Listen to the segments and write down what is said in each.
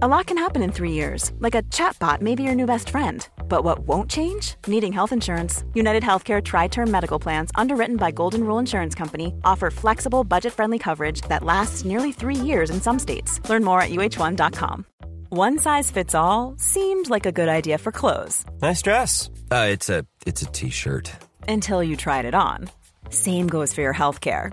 A lot can happen in three years, like a chatbot may be your new best friend. But what won't change? Needing health insurance. United Healthcare Tri Term Medical Plans, underwritten by Golden Rule Insurance Company, offer flexible, budget friendly coverage that lasts nearly three years in some states. Learn more at uh1.com. One size fits all seemed like a good idea for clothes Nice dress. Uh, it's a it's a t-shirt. until you tried it on. Same goes for your healthcare.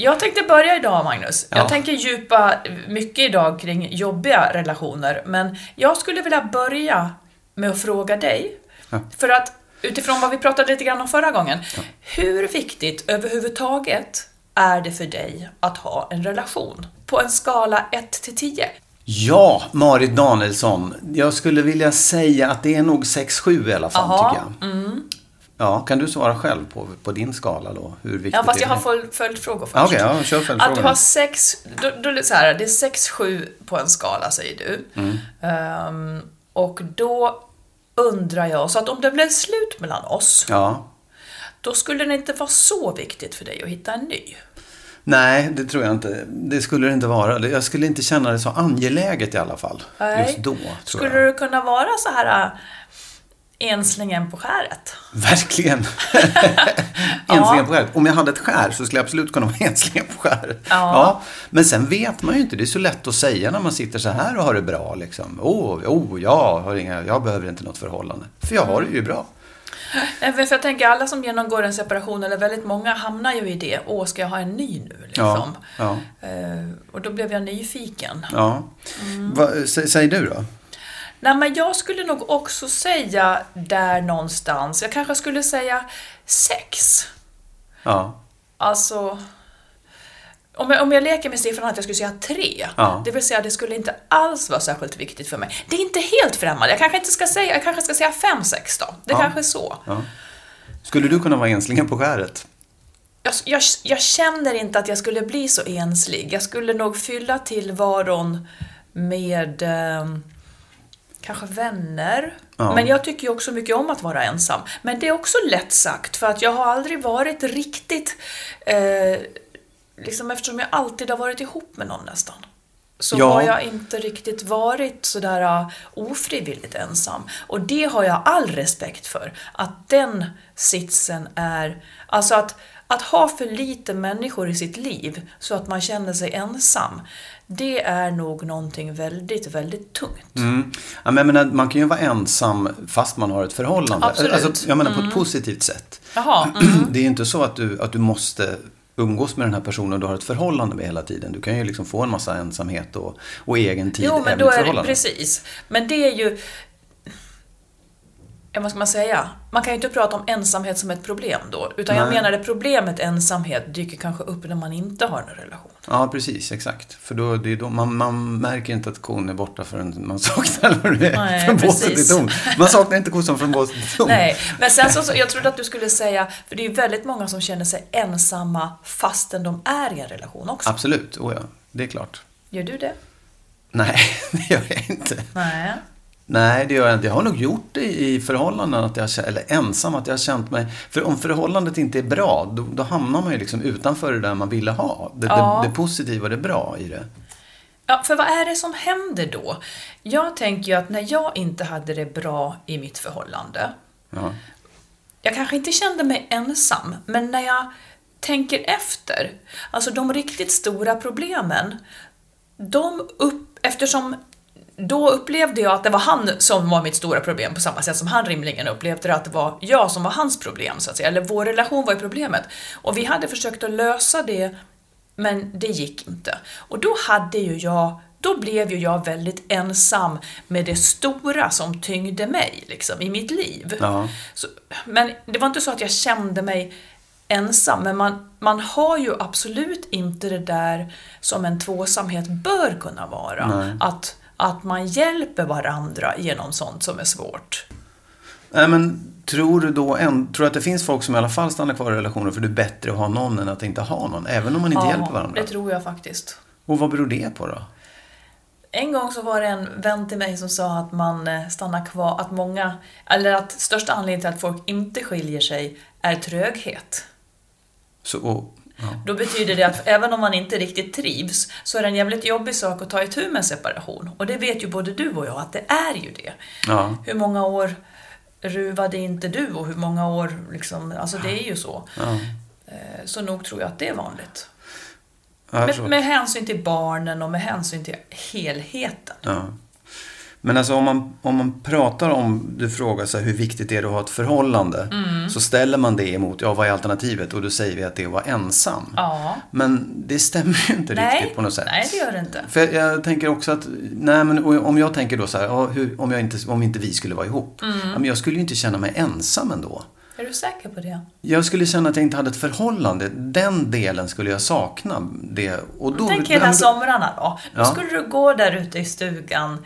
Jag tänkte börja idag, Magnus. Ja. Jag tänker djupa mycket idag kring jobbiga relationer, men jag skulle vilja börja med att fråga dig. Ja. För att utifrån vad vi pratade lite grann om förra gången, hur viktigt överhuvudtaget är det för dig att ha en relation? På en skala 1 till 10. ja, Marit Danielsson. Jag skulle vilja säga att det är nog 6-7 i alla fall, Jaha, tycker jag. Ja, kan du svara själv på, på din skala då? Hur viktigt Ja, fast jag har det? följ- följdfrågor först. Ja, Okej, ja, kör Att du har sex, då, då, är det så här, det är sex, sju på en skala säger du. Mm. Ehm, och då undrar jag, så att om det blev slut mellan oss, Ja. då skulle det inte vara så viktigt för dig att hitta en ny. Nej, det tror jag inte. Det skulle det inte vara. Jag skulle inte känna det så angeläget i alla fall. Nej. Just då, Skulle jag. du kunna vara så här enslingen på skäret? Verkligen. enslingar på skäret. Om jag hade ett skär så skulle jag absolut kunna vara enslingar på skäret. Ja. Men sen vet man ju inte. Det är så lätt att säga när man sitter så här och har det bra. Liksom. Oh, oh jag, har inga, jag behöver inte något förhållande. För jag har det ju bra. Nej, För jag tänker, alla som genomgår en separation, eller väldigt många, hamnar ju i det. Åh, ska jag ha en ny nu? Liksom. Ja, Eh, och då blev jag nyfiken. ja. Mm. Va, säg du då. Nej, men jag skulle nog också säga där någonstans, jag kanske skulle säga sex. Ja. Alltså, om jag, om jag leker med siffran att jag skulle säga tre, Ja. det vill säga det skulle inte alls vara särskilt viktigt för mig. Det är inte helt främmande, jag kanske inte ska säga, jag kanske ska säga fem, sex då. Det Ja. kanske är så. ja. Skulle du kunna vara enslingen på skäret? Jag, jag, jag känner inte att jag skulle bli så enslig. Jag skulle nog fylla tillvaron med eh, kanske vänner. Ja. Men jag tycker ju också mycket om att vara ensam. Men det är också lätt sagt, för att jag har aldrig varit riktigt... Eh, liksom eftersom jag alltid har varit ihop med någon nästan. Så Ja. har jag inte riktigt varit sådär uh, ofrivilligt ensam. Och det har jag all respekt för. Att den sitsen är... Alltså att, att ha för lite människor i sitt liv så att man känner sig ensam. Det är nog någonting väldigt, väldigt tungt. Mm. Ja, men menar, man kan ju vara ensam fast man har ett förhållande. Absolut. Mm. Alltså, jag menar på ett positivt sätt. Jaha, mm. Det är ju inte så att du, att du måste umgås med den här personen du har ett förhållande med hela tiden. Du kan ju liksom få en massa ensamhet och, och egen tid Jo, men även då i ett är det precis. Men det är ju... Ja, vad ska man säga? Man kan ju inte prata om ensamhet som ett problem då. Utan jag Nej. menar det problemet ensamhet dyker kanske upp när man inte har en relation. Ja, precis. Exakt. För då, det är då, man, man märker inte att kon är borta förrän man saknar eller det. Nej, från båset är tomt. Man saknar inte kossan från båset är tomt. Nej, men sen så, jag trodde att du skulle säga, för det är ju väldigt många som känner sig ensamma fastän de är i en relation också. Absolut, oh ja. Det är klart. Gör du det? Nej, det gör jag inte. Nej. Nej, det gör jag inte. Jag har nog gjort det i förhållanden, att jag, eller ensam, att jag har känt mig... För om förhållandet inte är bra, då, då hamnar man ju liksom utanför det där man ville ha. Det, Ja. det, det positiva och det bra i det. Ja, för vad är det som händer då? Jag tänker ju att när jag inte hade det bra i mitt förhållande, Ja. jag kanske inte kände mig ensam, men när jag tänker efter, alltså de riktigt stora problemen, de upp, eftersom då upplevde jag att det var han som var mitt stora problem på samma sätt som han rimligen upplevde det att det var jag som var hans problem, så att säga. Eller vår relation var ju problemet. Och vi hade försökt att lösa det, men det gick inte. Och då hade ju jag då blev ju jag väldigt ensam med det stora som tyngde mig liksom, i mitt liv. Ja. Så, men det var inte så att jag kände mig ensam, men man, man har ju absolut inte det där som en tvåsamhet bör kunna vara. Nej. Att, att man hjälper varandra genom sånt som är svårt. Nej, men tror du då en, tror att det finns folk som i alla fall stannar kvar i relationer för det är bättre att ha någon än att inte ha någon? Även om man inte hjälper varandra? det tror jag faktiskt. Och vad beror det på då? En gång så var det en vän till mig som sa att man eh, stannar kvar, att många, eller att största anledningen till att folk inte skiljer sig är tröghet. Så, och, ja. Då betyder det att även om man inte riktigt trivs så är det en jävligt jobbig sak att ta itu med separation. Och det vet ju både du och jag att det är ju det. Ja. Hur många år ruvade inte du och hur många år liksom, alltså det är ju så. Ja. Eh, Så nog tror jag att det är vanligt. Med, med hänsyn till barnen och med hänsyn till helheten. Men alltså om man, om man pratar om, du frågar så här, hur viktigt är det att ha ett förhållande? Mm. Så ställer man det emot, ja vad är alternativet? Och då säger vi att det är att vara ensam. Ja. Men det stämmer ju inte Nej, riktigt på något sätt. nej det gör det inte. För jag, jag tänker också att, nej men om jag tänker då så här, ja, hur, om, jag inte, om inte vi skulle vara ihop. Mm. Ja, men jag skulle ju inte känna mig ensam ändå. Är du säker på det? Jag skulle känna att jag inte hade ett förhållande. Den delen skulle jag sakna. Det, och då, Tänk hela men- somrarna då. Då Ja. skulle du gå där ute i stugan,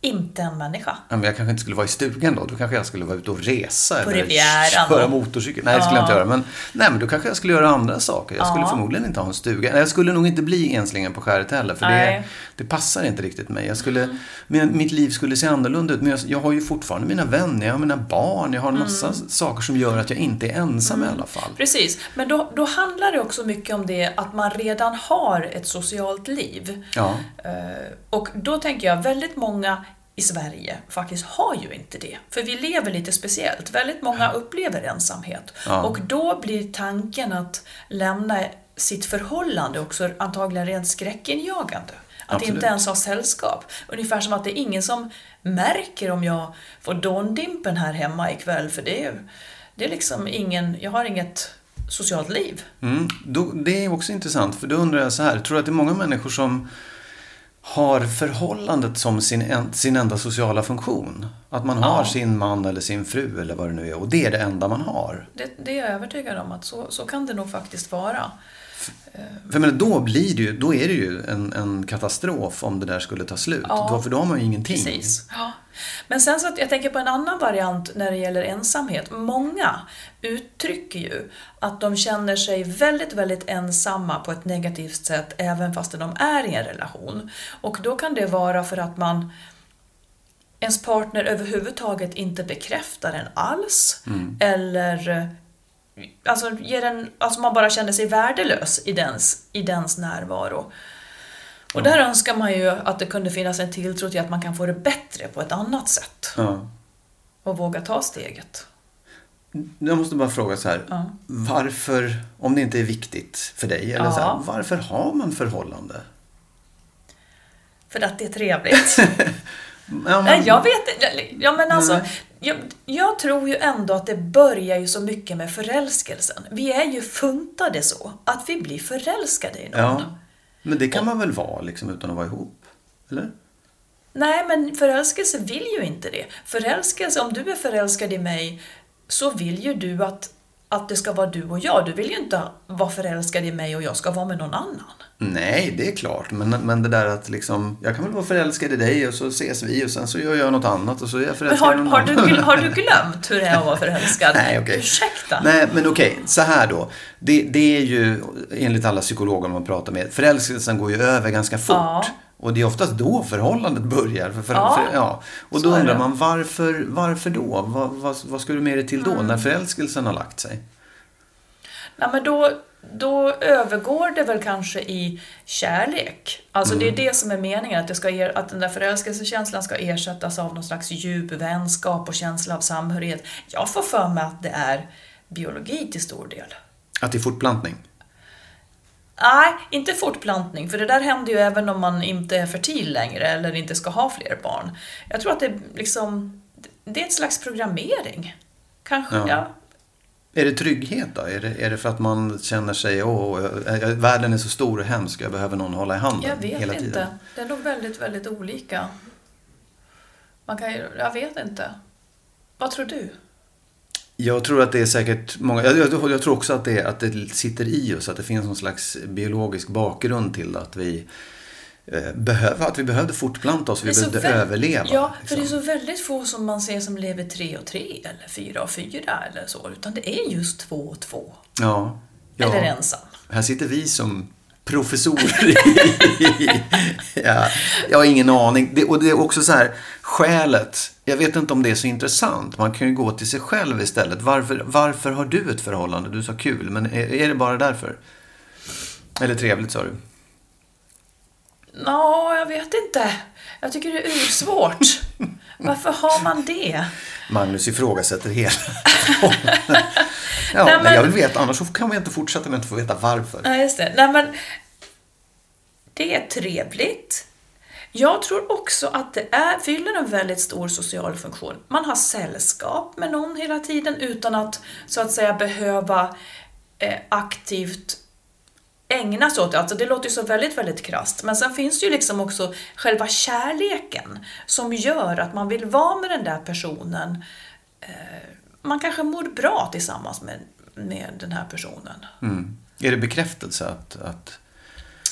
inte en människa. Ja, men jag kanske inte skulle vara i stugan då. Då kanske jag skulle vara ute och resa. På eller köra motorcykel. Nej, det skulle jag inte göra. Men, nej, men då kanske jag skulle göra andra saker. Jag skulle Ja. förmodligen inte ha en stuga. Nej, Jag skulle nog inte bli enslingen på skäret heller. För det. Mm. det passar inte riktigt mig. Jag skulle, men, mitt liv skulle se annorlunda ut. Men jag, jag har ju fortfarande mina vänner, jag har mina barn. Jag har en massa Mm. saker som gör att jag inte är ensam i alla fall. Precis, men då, då handlar det också mycket om det att man redan har ett socialt liv. Ja. Eh, Och då tänker jag, väldigt många i Sverige faktiskt har ju inte det. För vi lever lite speciellt. Väldigt många upplever ensamhet. Ja. Och då blir tanken att lämna sitt förhållande också antagligen rent skräckinjagande. Att Absolut. inte ens ha sällskap. Ungefär som att det är ingen som märker om jag får dåndimpen här hemma ikväll. För det är, det är liksom ingen, jag har inget socialt liv. Mm, då, det är också intressant, för då undrar jag så här. Tror du att det är många människor som har förhållandet som sin, en, sin enda sociala funktion? Att man har Ja. sin man eller sin fru eller vad det nu är och det är det enda man har. Det, det är jag övertygad om att så, så kan det nog faktiskt vara. För jag menar, då blir det ju, då är det ju en, en katastrof om det där skulle ta slut. Ja. Då, för då har man ju ingenting. Precis. Ja. Men sen så att jag tänker på en annan variant när det gäller ensamhet. Många uttrycker ju att de känner sig väldigt, väldigt ensamma på ett negativt sätt även fast de är i en relation. Och då kan det vara för att man ens partner överhuvudtaget inte bekräftar en alls. Eller eh, alltså, ger en, alltså man bara känner sig värdelös i dens, i dens närvaro. Och där önskar man ju att det kunde finnas en tilltro till att man kan få det bättre på ett annat sätt. Ja. Och våga ta steget. Jag måste bara fråga så här. Ja. Varför, om det inte är viktigt för dig, eller Ja. så här, varför har man förhållande? För att det är trevligt. Ja, Nej, men- jag vet inte. Ja, men alltså, Nej. Jag, jag tror ju ändå att det börjar ju så mycket med förälskelsen. Vi är ju funtade så, att vi blir förälskade i någon. Ja, men det kan man väl vara liksom utan att vara ihop? Eller? Nej, men förälskelse vill ju inte det. Förälskelse, om du är förälskad i mig, så vill ju du att, att det ska vara du och jag. Du vill ju inte vara förälskad i mig och jag ska vara med någon annan. Nej, det är klart. Men, men det där att liksom, jag kan väl vara förälskad i dig och så ses vi och sen så gör jag något annat och så är jag förälskad har, i någon har, du, annan. gl- har du glömt hur det är att vara förälskad? Nej, okej. Ursäkta? Nej, men okej. Så här då. Det, det är ju, enligt alla psykologer man pratar med, förälskelsen går ju över ganska fort. Ja. Och det är oftast då förhållandet börjar. För, för, Ja, för, ja. Och då undrar man varför, varför då? Vad, vad, vad ska du med det till då, Mm. när förälskelsen har lagt sig? Nej, men då, då övergår det väl kanske i kärlek. Alltså det är Mm. det som är meningen, att, det ska er, att den där förälskelsekänslan ska ersättas av någon slags djup vänskap och känsla av samhörighet. Jag får för mig att det är biologi till stor del. Att det är fortplantning? Nej, inte fortplantning, för det där händer ju även om man inte är fertil längre eller inte ska ha fler barn. Jag tror att det liksom, det är ett slags programmering. Kanske, Ja. ja. Är det trygghet då? Är det, är det för att man känner sig, åh, världen är så stor och hemsk, jag behöver någon hålla i handen Jag vet hela inte. Det är nog väldigt, väldigt olika. Man kan jag vet inte. Vad tror du? Jag tror att det är säkert många, jag, jag, jag tror också att det, att det sitter i oss, att det finns någon slags biologisk bakgrund till att vi eh, behöver, att vi behövde fortplanta oss, vi behövde väl- överleva. Ja, för liksom. det är så väldigt få som man ser som lever tre och tre eller fyra och fyra eller så, utan det är just två och två. ja, ja. Eller ensam. Här sitter vi som professorer i... ja, jag har ingen aning. Det, och det är också så här, skälet. Jag vet inte om det är så intressant. Man kan ju gå till sig själv istället. Varför, varför har du ett förhållande? Du sa kul, men är, är det bara därför? Eller trevligt sa du. Nå, jag vet inte. Jag tycker det är ursvårt. Varför har man det? Magnus ifrågasätter hela Ja, Nej, men jag vill veta. Annars kan vi inte fortsätta med att inte få veta varför. Nej, just det. Nej, men det är trevligt. Jag tror också att det är, fyller en väldigt stor social funktion. Man har sällskap med någon hela tiden utan att så att säga behöva eh, aktivt ägna sig åt det. Alltså det låter ju så väldigt, väldigt krasst. Men sen finns det ju liksom också själva kärleken som gör att man vill vara med den där personen. Eh, man kanske mår bra tillsammans med, med den här personen. Mm. Är det bekräftelse att... att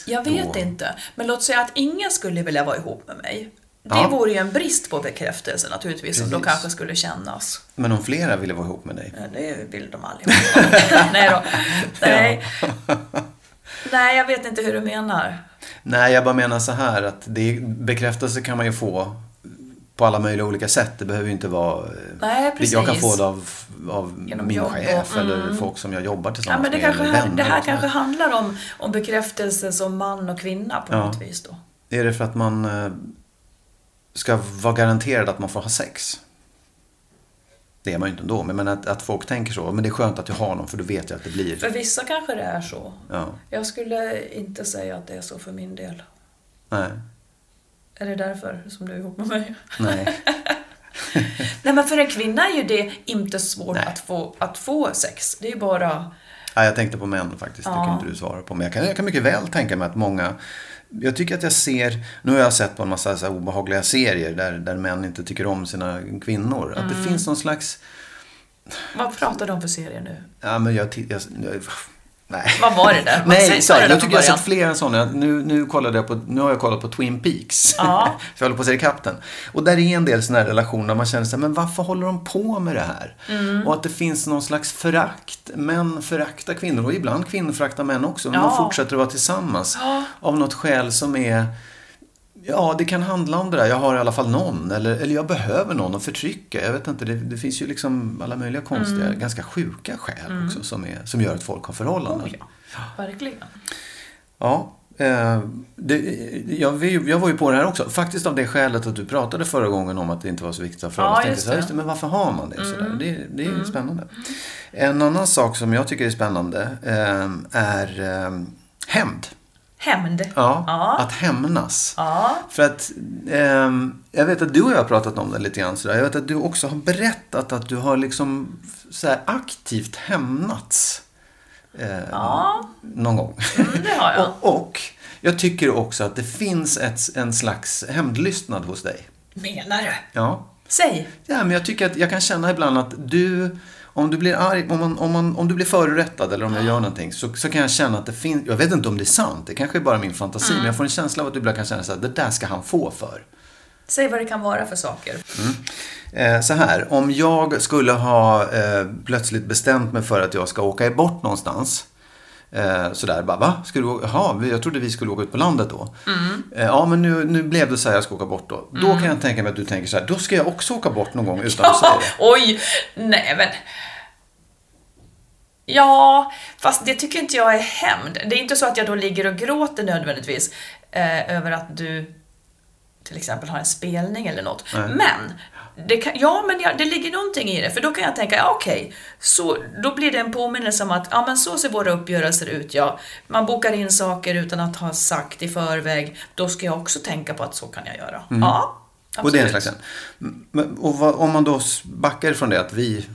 jag vet Då- inte. Men låt säga att ingen skulle vilja vara ihop med mig. Det Ja. vore ju en brist på bekräftelse naturligtvis som då Precis. kanske skulle kännas. men om flera ville vara ihop med dig? Ja, det vill de allihopa. Nej då. Nej. Nej, jag vet inte hur du menar. Nej, jag bara menar så här att det, bekräftelse kan man ju få på alla möjliga olika sätt. Det behöver ju inte vara... eh, Nej, Jag kan precis. få det av, av Genom min jobb chef och- eller mm. folk som jag jobbar Ja, tillsammans men det, med. kanske, det här kanske handlar om, om bekräftelse som man och kvinna på Ja. något vis då. Är det för att man eh, ska vara garanterad att man får ha sex? Det är man ju inte ändå, men att, att folk tänker så. Men det är skönt att jag har någon för då vet jag att det blir... För vissa kanske det är så. Ja, Jag skulle inte säga att det är så för min del. nej, Är det därför som du är ihop med mig? nej. Nej men för en kvinna är ju det inte svårt Nej. att få, att få sex. Det är ju bara... Ja, jag tänkte på män faktiskt, det Ja. kan inte du svara på. Men jag kan, jag kan mycket väl tänka mig att många... Jag tycker att jag ser, nu har jag sett på en massa så obehagliga serier där, där män inte tycker om sina kvinnor. Att Mm. det finns någon slags... Vad pratar du om för serier nu? Ja, men jag... jag, jag nej. Vad var det där? Nej, så, jag tycker jag har sett flera sådana. Nu, nu, kollade jag på, nu har jag kollat på Twin Peaks. Ja. För jag håller på att se ikapp den. Och där är en del sådana här relationer där man känner sig, men varför håller de på med det här? Mm. Och att det finns någon slags förakt. Män föraktar kvinnor och ibland kvinnor föraktar män också. Men Ja. de fortsätter att vara tillsammans. Ja. Av något skäl som är Ja, det kan handla om det där. Jag har i alla fall någon. Eller, eller jag behöver någon att förtrycka. Jag vet inte. Det, det finns ju liksom alla möjliga konstiga, Mm. ganska sjuka skäl också som, är, som gör att folk har förhållanden. Oh, ja. Verkligen. Ja, eh, det, jag, jag var ju på det här också. Faktiskt av det skälet att du pratade förra gången om att det inte var så viktigt att förhålla Ja, sig. just Så här, det. just det, Men varför har man det? Sådär? Det, det är ju spännande. En annan sak som jag tycker är spännande eh, är eh, hämnd. Hämnd. Ja, Ja. Att hämnas. Ja. För att ehm, jag vet att du och jag har pratat om det lite grann sådär. Jag vet att du också har berättat att du har liksom så aktivt hämnats. Eh, Ja. Någon gång. Mm, det har jag. och, och jag tycker också att det finns ett, en slags hämndlystnad hos dig. Menar du? Ja. Säg. Ja, men jag tycker att jag kan känna ibland att du, om du blir arg, om, man, om, man, om du blir förorättad eller om jag gör någonting så, så kan jag känna att det finns, jag vet inte om det är sant, det kanske är bara min fantasi, Mm. men jag får en känsla av att du ibland kan känna så här, det där ska han få för. Säg vad det kan vara för saker. Eh, så här, om jag skulle ha eh, plötsligt bestämt mig för att jag ska åka bort någonstans. Eh, sådär, bara va? Ska du åka? Jaha, jag trodde vi skulle åka ut på landet då. Eh, ja, men nu, nu blev det så här jag ska åka bort då. Då kan jag tänka mig att du tänker så här, då ska jag också åka bort någon gång utan att säga det. oj! Nej men... Ja, fast det tycker inte jag är hämnd. Det är inte så att jag då ligger och gråter nödvändigtvis eh, över att du till exempel har en spelning eller något. Nej. Men kan, ja, men ja, det ligger någonting i det. För då kan jag tänka, ja, okej, så då blir det en påminnelse om att ja, men så ser våra uppgörelser ut. Ja. Man bokar in saker utan att ha sagt i förväg. Då ska jag också tänka på att så kan jag göra. Ja, absolut. Mm. Och det är en slags Men- Och vad, om man då backar ifrån det att vi...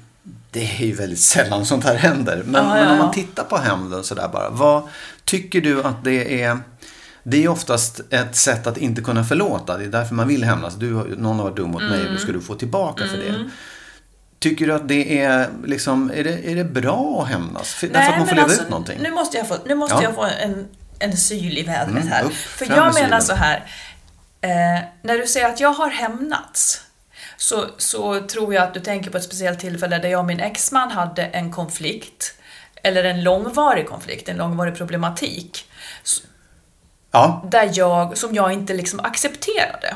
Det är ju väldigt sällan sånt här händer. Men, Ja, men ja, om man ja. tittar på hämnden sådär bara. Vad tycker du att det är... Det är oftast ett sätt att inte kunna förlåta. Det är därför man vill hämnas. Du, någon har varit dum mot mig och då ska du få tillbaka för Mm. det. Tycker du att det är, liksom, är, det, är det bra att hämnas? För, därför att man får leva alltså, ut någonting? Nu måste jag få, nu måste Ja. jag få en, en syl i vädret Mm, här. upp, För jag menar så här. Eh, när du säger att jag har hämnats så, så tror jag att du tänker på ett speciellt tillfälle där jag och min exman hade en konflikt. Eller en långvarig konflikt, en långvarig problematik. Ja, där jag, som jag inte liksom accepterade.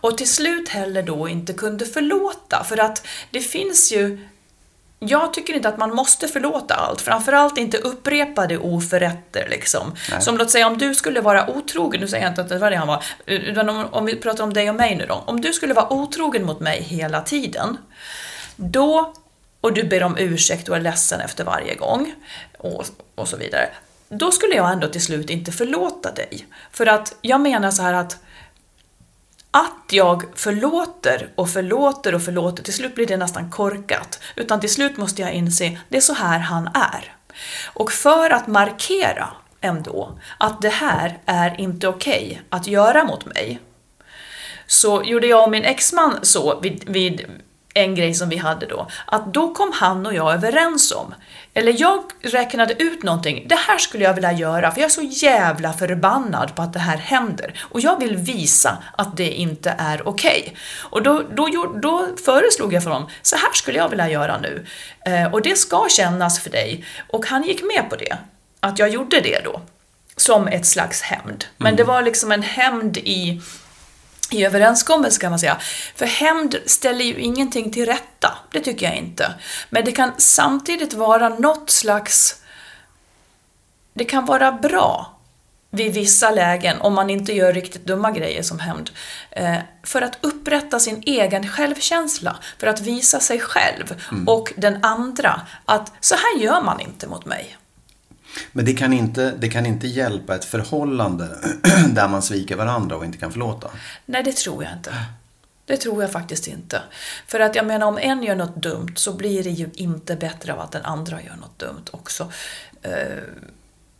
Och till slut heller då inte kunde förlåta. För att det finns ju jag tycker inte att man måste förlåta allt, framförallt inte upprepade oförrätter. Liksom. Nej. Som låt säga om du skulle vara otrogen, nu säger jag inte att det var det han var, utan om, om vi pratar om dig och mig nu då. Om du skulle vara otrogen mot mig hela tiden, då, och du ber om ursäkt och är ledsen efter varje gång, och, och så vidare, då skulle jag ändå till slut inte förlåta dig. För att jag menar så här att att jag förlåter och förlåter och förlåter, till slut blir det nästan korkat. Utan till slut måste jag inse, det är så här han är. Och för att markera ändå att det här är inte okej att göra mot mig, så gjorde jag och min exman så vid, vid en grej som vi hade då, att då kom han och jag överens om, eller jag räknade ut någonting, det här skulle jag vilja göra för jag är så jävla förbannad på att det här händer. Och jag vill visa att det inte är okej. Och då, då, då föreslog jag för honom, så här skulle jag vilja göra nu. Eh, och det ska kännas för dig. Och han gick med på det, att jag gjorde det då som ett slags hämnd. Men det var liksom en hämnd i i överenskommelse kan man säga. För hämnd ställer ju ingenting till rätta, det tycker jag inte. Men det kan samtidigt vara något slags... Det kan vara bra vid vissa lägen, om man inte gör riktigt dumma grejer som hämnd, eh, för att upprätta sin egen självkänsla, för att visa sig själv och den andra att så här gör man inte mot mig. Men det kan, inte, det kan inte hjälpa ett förhållande där man sviker varandra och inte kan förlåta. Nej, det tror jag inte. Det tror jag faktiskt inte. För att jag menar, om en gör något dumt så blir det ju inte bättre av att den andra gör något dumt också. Eh,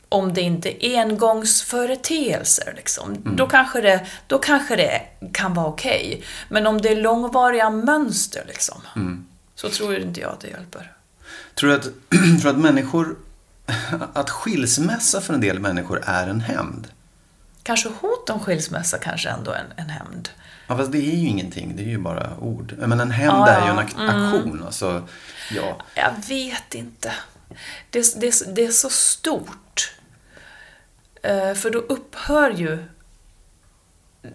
om det inte är engångsföreteelser, liksom. då, kanske det, då kanske det kan vara okej. Men om det är långvariga mönster, liksom, så tror inte jag att det hjälper. Tror du att, tror att människor... Att skilsmässa för en del människor är en hämnd? Kanske hot om skilsmässa kanske ändå en, en hämnd. Ja, fast det är ju ingenting. Det är ju bara ord. Men en hämnd Ja, är ju en ak- aktion. Alltså, ja. Jag vet inte. Det, det, det är så stort. Eh, för då upphör ju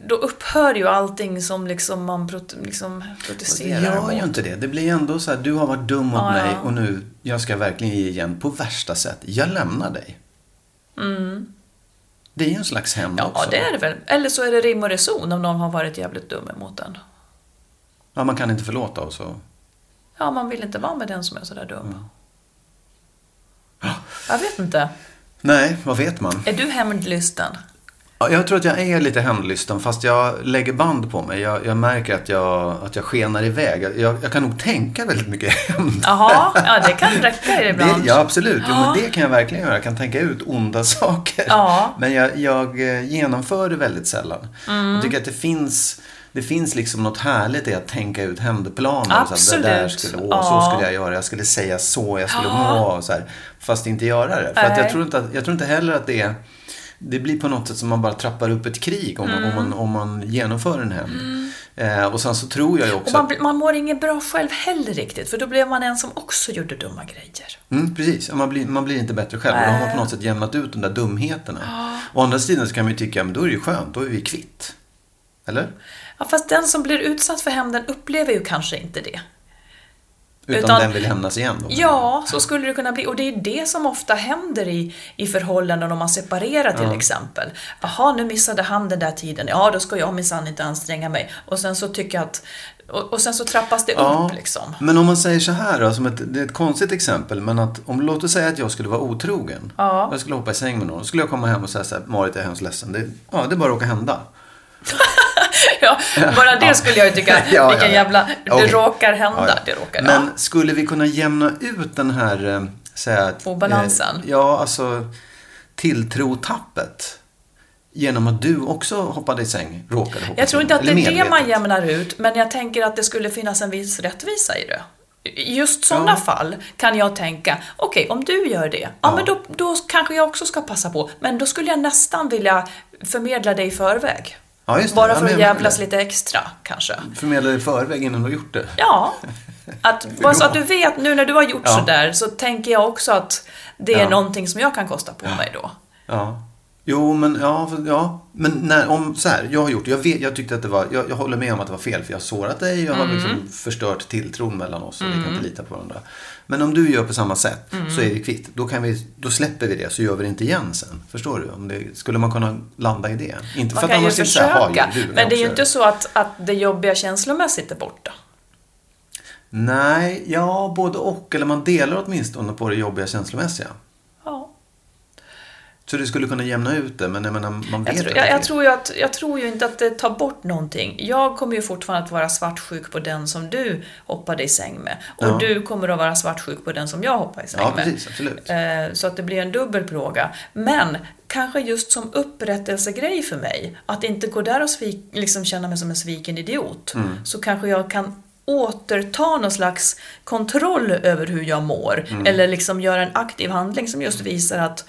då upphör ju allting som liksom man prot, liksom Det protesterar gör ju mot. inte det. Det blir ändå så här, du har varit dum mot Ja, mig ja. och nu, jag ska verkligen ge igen på värsta sätt. Jag lämnar dig. Det är ju en slags hämnd Mm. Ja, också. det är det väl. Eller så är det rim och reson om någon har varit jävligt dum emot en. Ja, man kan inte förlåta och så. Ja, man vill inte vara med den som är sådär dum. Mm. Jag vet inte. Nej, vad vet man? Är du hämndlysten? Ja, Jag tror att jag är lite hämndlysten fast jag lägger band på mig. Jag, jag märker att jag, att jag skenar iväg. Jag, jag kan nog tänka väldigt mycket hämnd. Jaha, ja det kan räcka ibland. Det, ja, absolut. Jo, men det kan jag verkligen göra. Jag kan tänka ut onda saker. Ja. Men jag, jag eh, genomför det väldigt sällan. Mm. Jag tycker att det finns, det finns liksom något härligt i att tänka ut hämndplaner. Så att det där Absolut. skulle, åh, Ja. Så skulle jag göra. Jag skulle säga så. Jag skulle Ja. må. Så här, fast inte göra det. För jag, tror inte att, jag tror inte heller att det är det blir på något sätt som man bara trappar upp ett krig om, Mm. om, man, om man genomför en hämnd. Eh, och sen så tror jag ju Och också man, att, man mår inget bra själv heller riktigt, för då blev man en som också gjorde dumma grejer. Mm, precis, Ja, man blir, man blir inte bättre själv. Och Då har man på något sätt jämnat ut de där dumheterna. Å andra sidan så kan man ju tycka, men då är det ju skönt, då är vi kvitt. Eller? Ja, fast den som blir utsatt för hämnden upplever ju kanske inte det. Utan, Utan- den vill hämnas igen då. Ja, så skulle det kunna bli. Och det är det som ofta händer i, i förhållanden om man separerar till exempel. Jaha, nu missade han den där tiden. Ja, då ska jag minsann inte anstränga mig. Och sen så tycker jag att och, och sen så trappas det Ja, upp liksom. Men om man säger så här då, som ett, det är ett konstigt exempel, men att om låt oss säga att jag skulle vara otrogen. Ja. Jag skulle hoppa i säng med någon. Då skulle jag komma hem och säga så här, Marit jag är hemskt ledsen. Det, ja, det bara råkar hända. Ja, bara det skulle jag ju tycka, Ja, vilken ja, ja. jävla... Det råkar hända, Ja, ja. det råkar. Men ja. skulle vi kunna jämna ut den här, eh, säga, att, Obalansen? Eh, ja, alltså tilltrotappet. Genom att du också hoppade i säng, råkade hoppa Jag tror inte att det är det man jämnar ut, men jag tänker att det skulle finnas en viss rättvisa i det. Just sådana Ja. fall kan jag tänka, okej, om du gör det, ja, men då, då kanske jag också ska passa på. Men då skulle jag nästan vilja förmedla det i förväg. Ja, just det. Bara Ja, för att jag jävlas lite extra, kanske. Förmedla det i förväg innan du har gjort det. Ja. Att, bara så att du vet, nu när du har gjort Ja. sådär, så tänker jag också att det är Ja. någonting som jag kan kosta på mig då. Ja. Jo, men ja, ja. Men när, om så här, jag har gjort det. Jag, vet, jag tyckte att det var, jag, jag håller med om att det var fel för jag har sårat dig. Jag har Mm. liksom förstört tilltron mellan oss och vi kan inte lita på varandra. Men om du gör på samma sätt Mm. så är vi kvitt. Då, kan vi, då släpper vi det så gör vi det inte igen sen. Förstår du? Om det, skulle man kunna landa i det? Inte Man för att kan ju annars "Ha, försöka, du, men det är ju inte så att, att det jobbiga känslomässigt är borta. Nej, ja, både och. Eller man delar åtminstone på det jobbiga känslomässiga. Så det skulle kunna jämna ut det, men jag menar, man vet Jag, tror, jag, jag, tror ju att, jag tror ju inte att det tar bort någonting. Jag kommer ju fortfarande att vara svartsjuk på den som du hoppade i säng med. Och Ja. du kommer att vara svartsjuk på den som jag hoppade i säng Ja, med. precis. Absolut. Eh, Så att det blir en dubbel plåga. Men kanske just som upprättelsegrej för mig, att inte gå där och svik, liksom känna mig som en sviken idiot, Mm. så kanske jag kan återta någon slags kontroll över hur jag mår. Mm. Eller liksom göra en aktiv handling som just visar att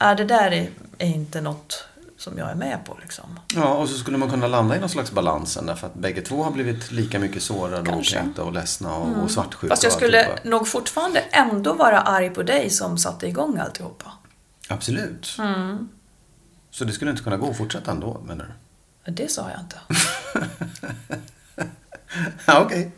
äh, det där är, är inte något som jag är med på. Liksom. Ja, och så skulle man kunna landa i någon slags balansen därför att bägge två har blivit lika mycket sårade och kränkta och ledsna och, och svartsjuka. Fast jag skulle alltihopa. nog fortfarande ändå vara arg på dig som satte igång alltihopa. Absolut. Mm. Så det skulle inte kunna gå att fortsätta ändå, menar du? Det sa jag inte. Ja, okej.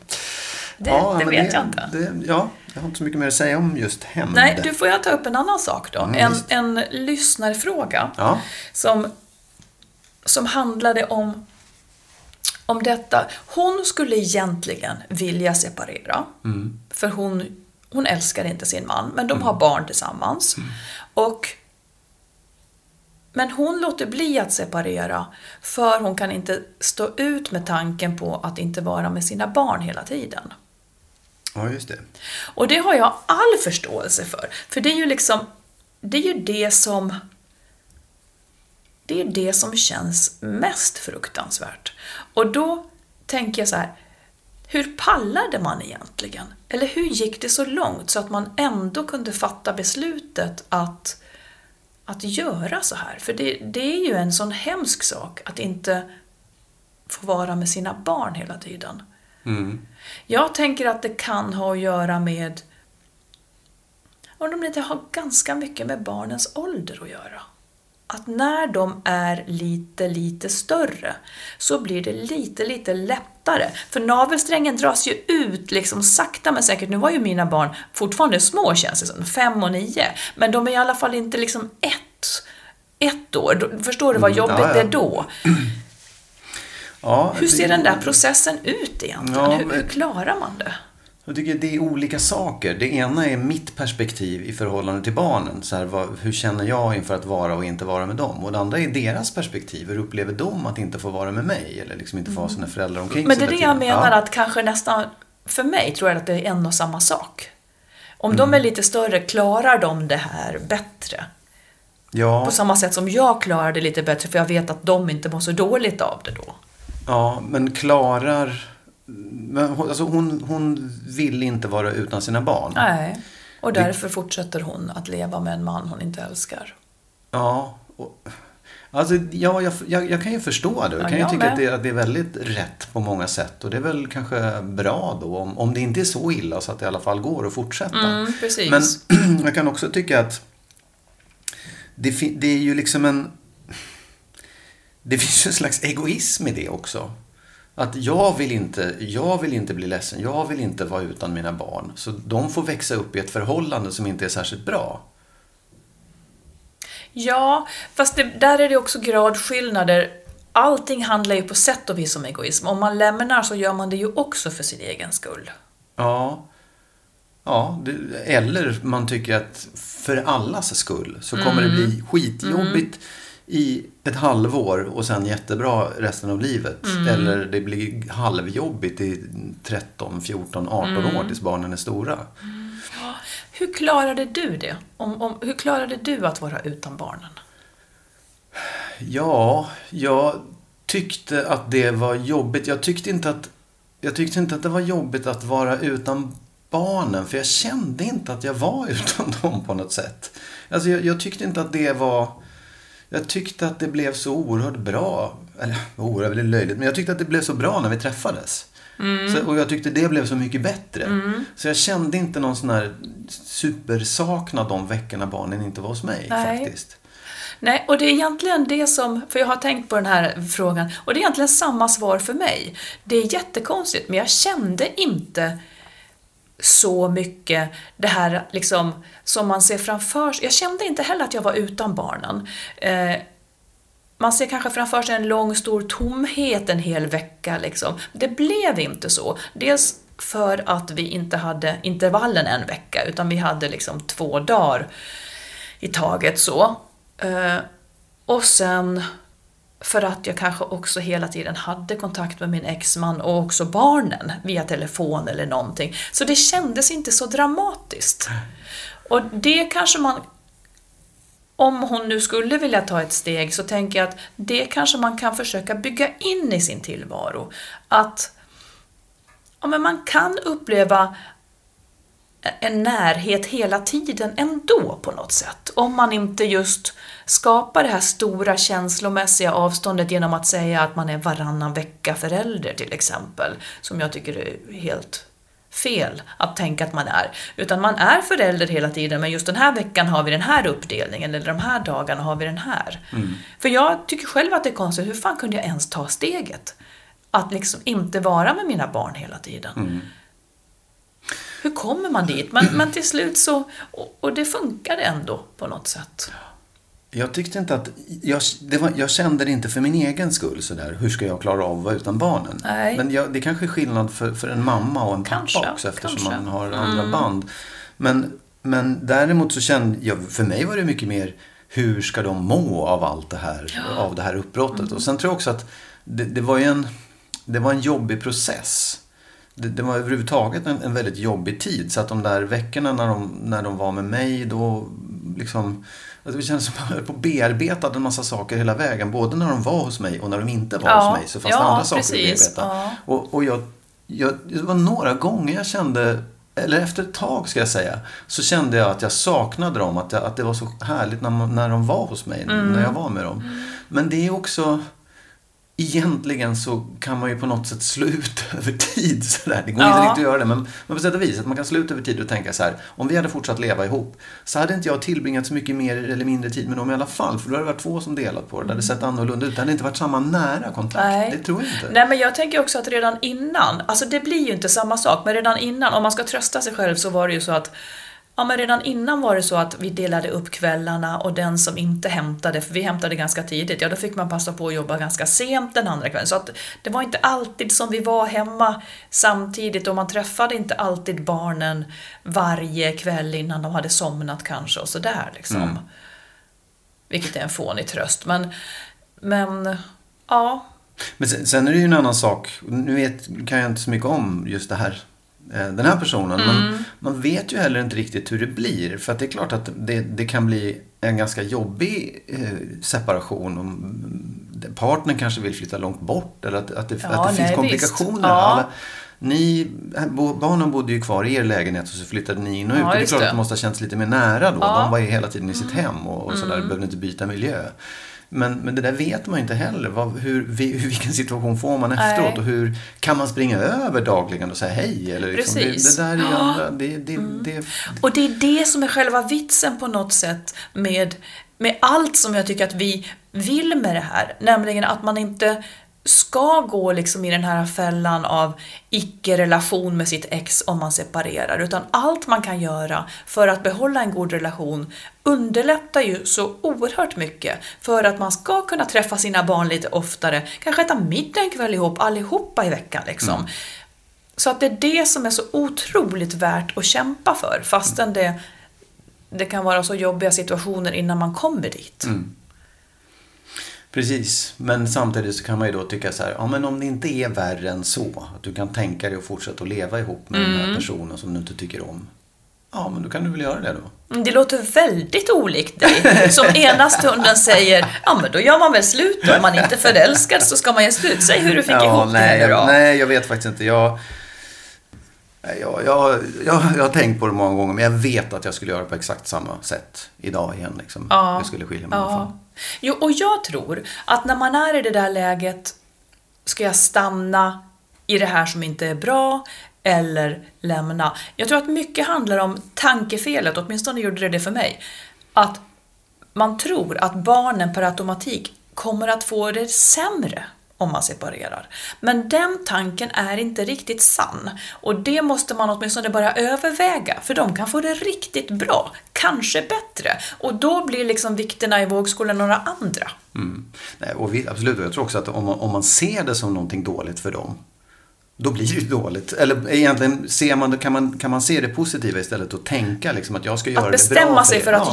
Det, ja, det vet jag inte. Det, ja, jag har inte så mycket mer att säga om just hämnd. Nej, du får jag ta upp en annan sak då. Mm, en, visst. en lyssnarfråga Ja. som, som handlade om, om detta. Hon skulle egentligen vilja separera. Mm. För hon, hon älskar inte sin man, men de har barn tillsammans. Mm. Och men hon låter bli att separera för hon kan inte stå ut med tanken på att inte vara med sina barn hela tiden ja, just det. Och det har jag all förståelse för. För det är ju liksom, det är ju det som det är det som känns mest fruktansvärt. Och då tänker jag så här, hur pallade man egentligen? Eller hur gick det så långt så att man ändå kunde fatta beslutet att, att göra så här? För det, det är ju en sån hemsk sak att inte få vara med sina barn hela tiden. Mm. Jag tänker att det kan ha att göra med om de inte har ganska mycket med barnens ålder att göra. Att när de är lite, lite större så blir det lite, lite lättare. För navelsträngen dras ju ut liksom sakta men säkert. Nu var ju mina barn fortfarande små känns det som, fem och nio. Men de är i alla fall inte liksom ett, ett år. Förstår du vad Mm, jobbigt ja, ja. det är då? Ja, Hur ser det- den där processen ut egentligen? Ja, hur, hur men- klarar man det? Jag tycker det är olika saker. Det ena är mitt perspektiv i förhållande till barnen. Så här, vad, hur känner jag inför att vara och inte vara med dem? Och det andra är deras perspektiv. Hur upplever de att inte få vara med mig? Eller liksom inte få ha sina föräldrar omkring Men sig det är det jag menar Ja. att kanske nästan, för mig tror jag att det är en och samma sak. Om de är Mm. lite större, klarar de det här bättre? Ja, På samma sätt som jag klarar det lite bättre, för jag vet att de inte mår så dåligt av det då. Ja, men klarar... Men, hon- alltså hon, hon vill inte vara utan sina barn. Nej. Och därför fortsätter hon att leva med en man hon inte älskar. Ja. Och, alltså, ja jag, jag, jag kan ju förstå det. Jag Ja, kan ju tycka att det, att det är väldigt rätt på många sätt. Och det är väl kanske bra då. Om, om det inte är så illa så att det i alla fall går att fortsätta. Mm. Men jag kan också tycka att det, det är ju liksom en... Det finns ju en slags egoism i det också. Att jag vill, inte, jag vill inte bli ledsen, jag vill inte vara utan mina barn. Så de får växa upp i ett förhållande som inte är särskilt bra. Ja, fast det, där är det också gradskillnader. allting handlar ju på sätt och vis om egoism. Om man lämnar så gör man det ju också för sin egen skull. Ja. Ja, det, eller man tycker att för allas skull så kommer det Mm. bli skitjobbigt i ett halvår och sen jättebra resten av livet. Mm. Eller det blir halvjobbigt i 13, 14, 18 Mm. år tills barnen är stora. Hur klarade du det? Om, om, hur klarade du att vara utan barnen? Ja, jag tyckte att det var jobbigt. Jag tyckte inte att, jag tyckte inte att det var jobbigt att vara utan barnen. För jag kände inte att jag var utan dem på något sätt. Alltså jag, jag tyckte inte att det var... Jag tyckte att det blev så oerhört bra. Eller oerhört, väldigt löjligt. Men jag tyckte att det blev så bra när vi träffades. Så, och jag tyckte det blev så mycket bättre. Så jag kände inte någon sån här supersaknad de veckorna barnen inte var hos mig Nej. faktiskt. Nej, och det är egentligen det som, för jag har tänkt på den här frågan, och det är egentligen samma svar för mig. Det är jättekonstigt, men jag kände inte så mycket det här liksom som man ser framför sig. Jag kände inte heller att jag var utan barnen. Eh, man ser kanske framför sig en lång stor tomhet en hel vecka. Liksom. Det blev inte så. Dels för att vi inte hade intervallen en vecka, utan vi hade liksom två dagar i taget så. Eh, och sen för att jag kanske också hela tiden hade kontakt med min exman och också barnen via telefon eller någonting. Så det kändes inte så dramatiskt. Och det kanske man om hon nu skulle vilja ta ett steg så tänker jag att det kanske man kan försöka bygga in i sin tillvaro. Att ja, men man kan uppleva en närhet hela tiden ändå på något sätt. Om man inte just skapar det här stora känslomässiga avståndet genom att säga att man är varannan vecka förälder till exempel. Som jag tycker är helt fel att tänka att man är. Utan man är förälder hela tiden men just den här veckan har vi den här uppdelningen eller de här dagarna har vi den här. För jag tycker själv att det är konstigt, hur fan kunde jag ens ta steget? Att liksom inte vara med mina barn hela tiden. Hur kommer man dit? Men, men till slut så, och, och det funkade ändå på något sätt. Jag tyckte inte att, jag, var, jag kände det inte för min egen skull sådär. Hur ska jag klara av att vara utan barnen? Nej. Men jag, det kanske är skillnad för, för en mamma och en Kanske, pappa också eftersom kanske. Mm. man har andra band. Men, men däremot så kände jag, för mig var det mycket mer hur ska de må av allt det här, av det här uppbrottet. Mm. Och sen tror jag också att det, det var ju en, det var en jobbig process. Det, det var överhuvudtaget en, en väldigt jobbig tid. Så att de där veckorna när de, när de var med mig, då liksom... Alltså det kändes som att jag höll på och bearbetade en massa saker hela vägen. Både när de var hos mig och när de inte var Ja, hos mig. Så fanns det ja, andra saker precis, att bearbeta. ja. Och, och jag, jag, det var några gånger jag kände, eller efter ett tag ska jag säga, så kände jag att jag saknade dem. Att, jag, att det var så härligt när, man, när de var hos mig, Mm. när jag var med dem. Men det är också... Egentligen så kan man ju på något sätt slå ut över tid. Sådär. Det går inte Ja. riktigt att göra det, men, men på sätt och vis. Att man kan slå ut över tid och tänka så här. Om vi hade fortsatt leva ihop så hade inte jag tillbringat så mycket mer eller mindre tid med dem i alla fall. För då hade det varit två som delat på det. Det hade sett annorlunda ut. Det hade inte varit samma nära kontakt. Nej. Det tror jag inte. Nej, men jag tänker också att redan innan, alltså det blir ju inte samma sak, men redan innan, om man ska trösta sig själv så var det ju så att Ja, men redan innan var det så att vi delade upp kvällarna och den som inte hämtade, för vi hämtade ganska tidigt, ja då fick man passa på att jobba ganska sent den andra kvällen. Så att det var inte alltid som vi var hemma samtidigt och man träffade inte alltid barnen varje kväll innan de hade somnat kanske och sådär liksom. Vilket är en fånig tröst. Men, men ja, Men sen, sen är det ju en annan sak. Nu vet, kan jag inte så mycket om just det här. Eh, Den här personen. Men man vet ju heller inte riktigt hur det blir. För att det är klart att det, det kan bli en ganska jobbig eh, separation. Om mm, partnern kanske vill flytta långt bort. Eller att, att det, Ja, att det finns nej, komplikationer. visst. Ja. Alla, ni, barnen bodde ju kvar i er lägenhet och så flyttade ni in och ut. Ja, och det är klart det. att det måste ha känts lite mer nära då. Ja. Mm. De var ju hela tiden i sitt hem och, och sådär. Behövde inte byta miljö. Men, men det där vet man ju inte heller. Vad, hur, vi- hur, vilken situation får man Nej. efteråt? Och hur kan man springa över dagligen och säga hej? Eller liksom, det, Precis. det där är. Mm. andra... Det, det, det, Och det är det som är själva vitsen på något sätt med, med allt som jag tycker att vi vill med det här. Nämligen att man inte ska gå liksom i den här fällan av icke-relation med sitt ex om man separerar, utan allt man kan göra för att behålla en god relation underlättar ju så oerhört mycket för att man ska kunna träffa sina barn lite oftare, kanske äta middag en kväll ihop allihopa i veckan liksom. Mm. Så att det är det som är så otroligt värt att kämpa för, fastän det, det kan vara så jobbiga situationer innan man kommer dit. Mm. Precis, men samtidigt så kan man ju då tycka så här, ja men om det inte är värre än så, att du kan tänka dig att fortsätta att leva ihop med mm. den här mm. personen som du inte tycker om. Ja, men då kan du väl göra det då. Mm, det låter väldigt olikt dig, som ena stunden säger, ja men då gör man väl slut då, om man inte är förälskad så ska man göra slut. Säg hur du fick ja, ihop nej, det då. Nej, jag vet faktiskt inte. Jag, jag, jag, jag, jag har tänkt på det många gånger, men jag vet att jag skulle göra på exakt samma sätt idag igen. Liksom. Ja. Jag skulle skilja mig ja. i alla fall. Jo, och jag tror att när man är i det där läget, ska jag stanna i det här som inte är bra eller lämna? Jag tror att mycket handlar om tankefelet, åtminstone gjorde det det för mig. Att man tror att barnen per automatik kommer att få det sämre om man separerar. Men den tanken är inte riktigt sann och det måste man åtminstone börja överväga för de kan få det riktigt bra, kanske bättre och då blir liksom vikterna i vågskålen några andra. Mm. Nej, och vi, absolut, jag tror också att om man, om man ser det som någonting dåligt för dem då blir det dåligt. Eller egentligen ser man, kan, man, kan man se det positiva istället och tänka liksom att jag ska göra att det bra för sig för att...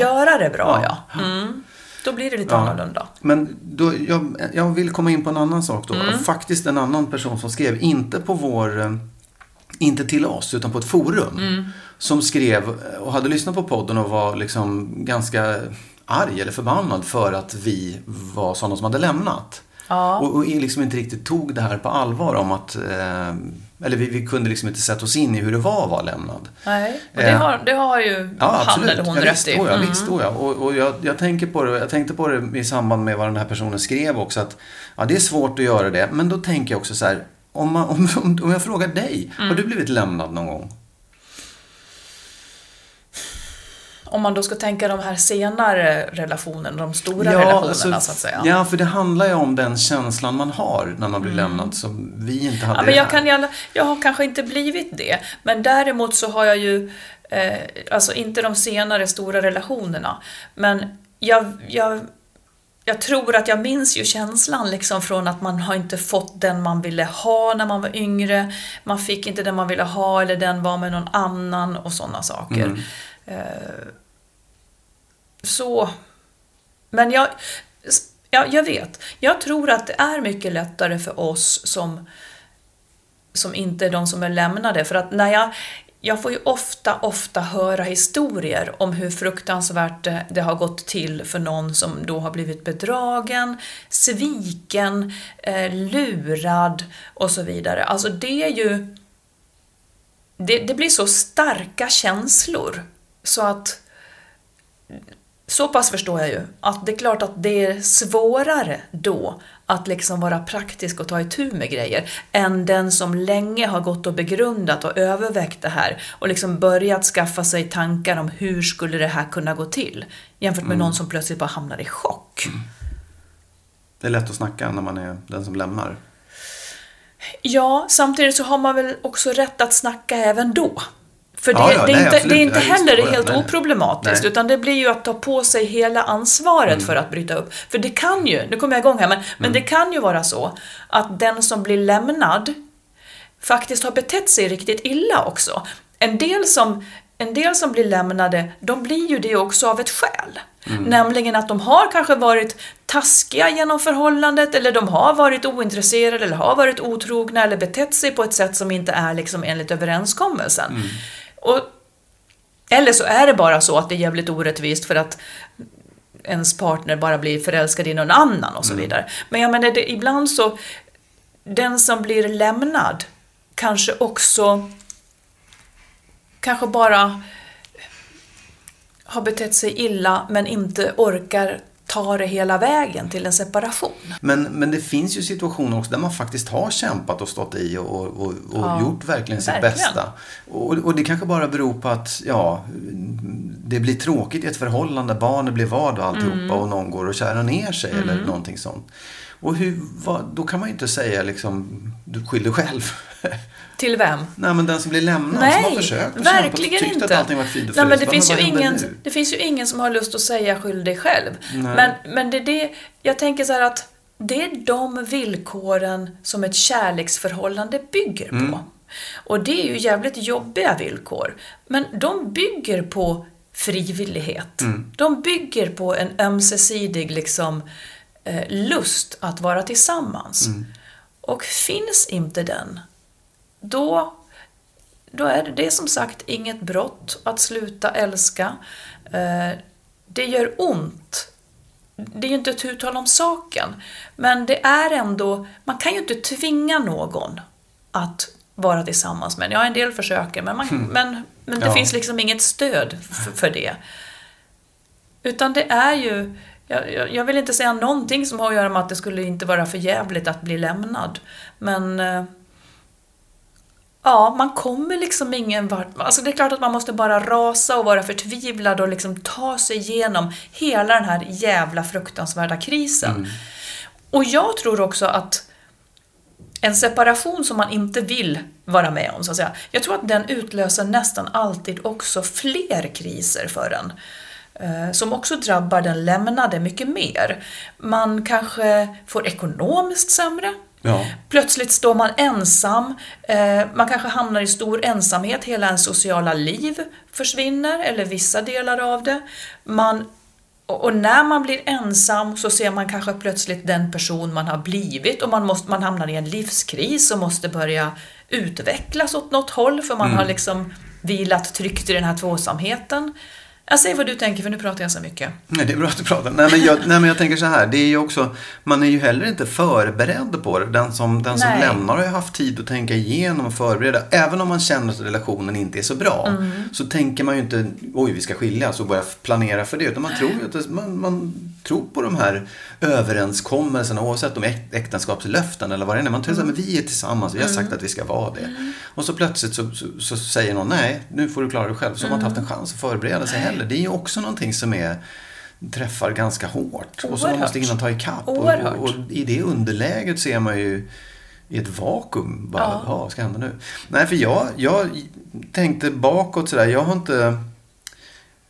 Göra det bra, ja. ja. Mm. Då blir det lite ja. annorlunda. Men då, jag, jag vill komma in på en annan sak då. Mm. Faktiskt en annan person som skrev, inte på vår, eh, inte till oss, utan på ett forum. Mm. Som skrev och hade lyssnat på podden och var liksom ganska arg eller förbannad för att vi var sådana som hade lämnat. Ja. Och, och liksom inte riktigt tog det här på allvar om att eh, eller vi, vi, kunde liksom inte sätta oss in i hur det var att vara lämnad. Nej, och det, eh, har, det har ju ja, han eller hon ja, rätt i. Ja, mm. visst, jag. Och, och jag, jag, tänker på det, jag tänkte på det i samband med vad den här personen skrev också. Att ja, det är svårt att göra det. Men då tänker jag också så här. Om, man, om, om jag frågar dig, mm. har du blivit lämnad någon gång? Om man då ska tänka de här senare relationerna, de stora ja, relationerna alltså, så att säga. Ja, för det handlar ju om den känslan man har när man blir mm. lämnad som vi inte hade ja, men jag, kan, jag, jag har kanske inte blivit det, men däremot så har jag ju, eh, alltså inte de senare stora relationerna, men jag, jag jag tror att jag minns ju känslan liksom från att man har inte fått den man ville ha när man var yngre. Man fick inte den man ville ha eller den var med någon annan och sådana saker. Mm. Så... Men jag, ja, jag vet. Jag tror att det är mycket lättare för oss som, som inte är de som är lämnade. För att när jag, jag får ju ofta, ofta höra historier om hur fruktansvärt det, det, har gått till för någon som då har blivit bedragen, sviken, eh, lurad och så vidare. Alltså det är ju... Det, det blir så starka känslor så att så pass förstår jag ju att det är klart att det är svårare då att liksom vara praktisk och ta itu med grejer än den som länge har gått och begrundat och övervägt det här och liksom börjat skaffa sig tankar om hur skulle det här kunna gå till jämfört med någon som plötsligt bara hamnar i chock. Det är lätt att snacka när man är den som lämnar. Ja, samtidigt så har man väl också rätt att snacka även då. För det, Ja, ja, det, är nej, inte, det är inte heller det- helt nej. oproblematiskt, Nej. Mm. utan det blir ju att ta på sig hela ansvaret för att bryta upp. För det kan ju, nu kommer jag igång här, men, men Mm. det kan ju vara så att den som blir lämnad faktiskt har betett sig riktigt illa också. En del som, en del som blir lämnade, de blir ju det också av ett skäl. Mm. Nämligen att de har kanske varit taskiga genom förhållandet eller de har varit ointresserade eller har varit otrogna eller betett sig på ett sätt som inte är liksom enligt överenskommelsen. Mm. Och, eller så är det bara så att det är jävligt orättvist för att ens partner bara blir förälskad i någon annan och så vidare. Men jag menar, det, ibland så, den som blir lämnad kanske också kanske bara har betett sig illa men inte orkar ta det hela vägen till en separation. Men, men det finns ju situationer också där man faktiskt har kämpat och stått i och, och, och, Ja, gjort verkligen sitt verkligen. bästa. Och, och det kanske bara beror på att ja, det blir tråkigt i ett förhållande, barnet blir vad och alltihopa Mm. och någon går och kärar ner sig eller någonting sånt. Och hur, vad, då kan man ju inte säga liksom, du skyller själv. Till vem? Nej men den som blir lämnad, som har Nej, försökt och verkligen kämpat inte. att allting var frid och Nej, men det, finns ju ingen, det finns ju ingen som har lust att säga skyll dig själv. Men, men det är det, jag tänker så här att det är de villkoren som ett kärleksförhållande bygger på. Mm. Och det är ju jävligt jobbiga villkor. Men de bygger på frivillighet. Mm. De bygger på en ömsesidig liksom, eh, lust att vara tillsammans. Mm. Och finns inte den, då då är det, det är som sagt inget brott att sluta älska. Eh, det gör ont. Det är ju inte ett uttal om saken. Men det är ändå, man kan ju inte tvinga någon att vara tillsammans med en. Ja, en del försöker, men, man, men, men det Ja. finns liksom inget stöd för, för det. Utan det är ju, jag, jag- jag vill inte säga någonting som har att göra med att det skulle inte vara för jävligt att bli lämnad. Men eh, Ja, man kommer liksom ingen vart. Alltså det är klart att man måste bara rasa och vara förtvivlad och liksom ta sig igenom hela den här jävla fruktansvärda krisen. Och jag tror också att en separation som man inte vill vara med om, så att säga. Jag tror att den utlöser nästan alltid också fler kriser för en. eh, Som också drabbar den lämnade mycket mer. Man kanske får ekonomiskt sämre. Ja. Plötsligt står man ensam, eh, man kanske hamnar i stor ensamhet, hela ens sociala liv försvinner, eller vissa delar av det. Man, och när man blir ensam så ser man kanske plötsligt den person man har blivit och man, måste, man hamnar i en livskris och måste börja utvecklas åt något håll för man har liksom vilat tryggt i den här tvåsamheten. Jag säger vad du tänker för nu pratar jag så mycket. Nej, det är bra att du pratar. Nej men, jag, nej, men jag tänker så här. Det är ju också, man är ju heller inte förberedd på det. Den som, den som Nej. lämnar har ju haft tid att tänka igenom och förbereda. Även om man känner att relationen inte är så bra. Mm. Så tänker man ju inte, oj vi ska skiljas och börja planera för det. Utan man tror ju att man, man tror på de här överenskommelserna. Oavsett om äk- äktenskapslöften eller vad det är. Man tror Mm. att vi är tillsammans, vi har sagt att vi ska vara det. Och så plötsligt så, så, så säger någon, nej nu får du klara dig själv. Så har man inte haft en Mm. chans att förbereda sig heller. Det är ju också någonting som är träffar ganska hårt. Och som man Oerhört. måste hinna ta ikapp. Och, Oerhört. och, och i det underläget så är man ju i ett vakuum. Bara, Ja. vad ska hända nu? Nej, för jag, jag tänkte bakåt sådär. Jag har inte...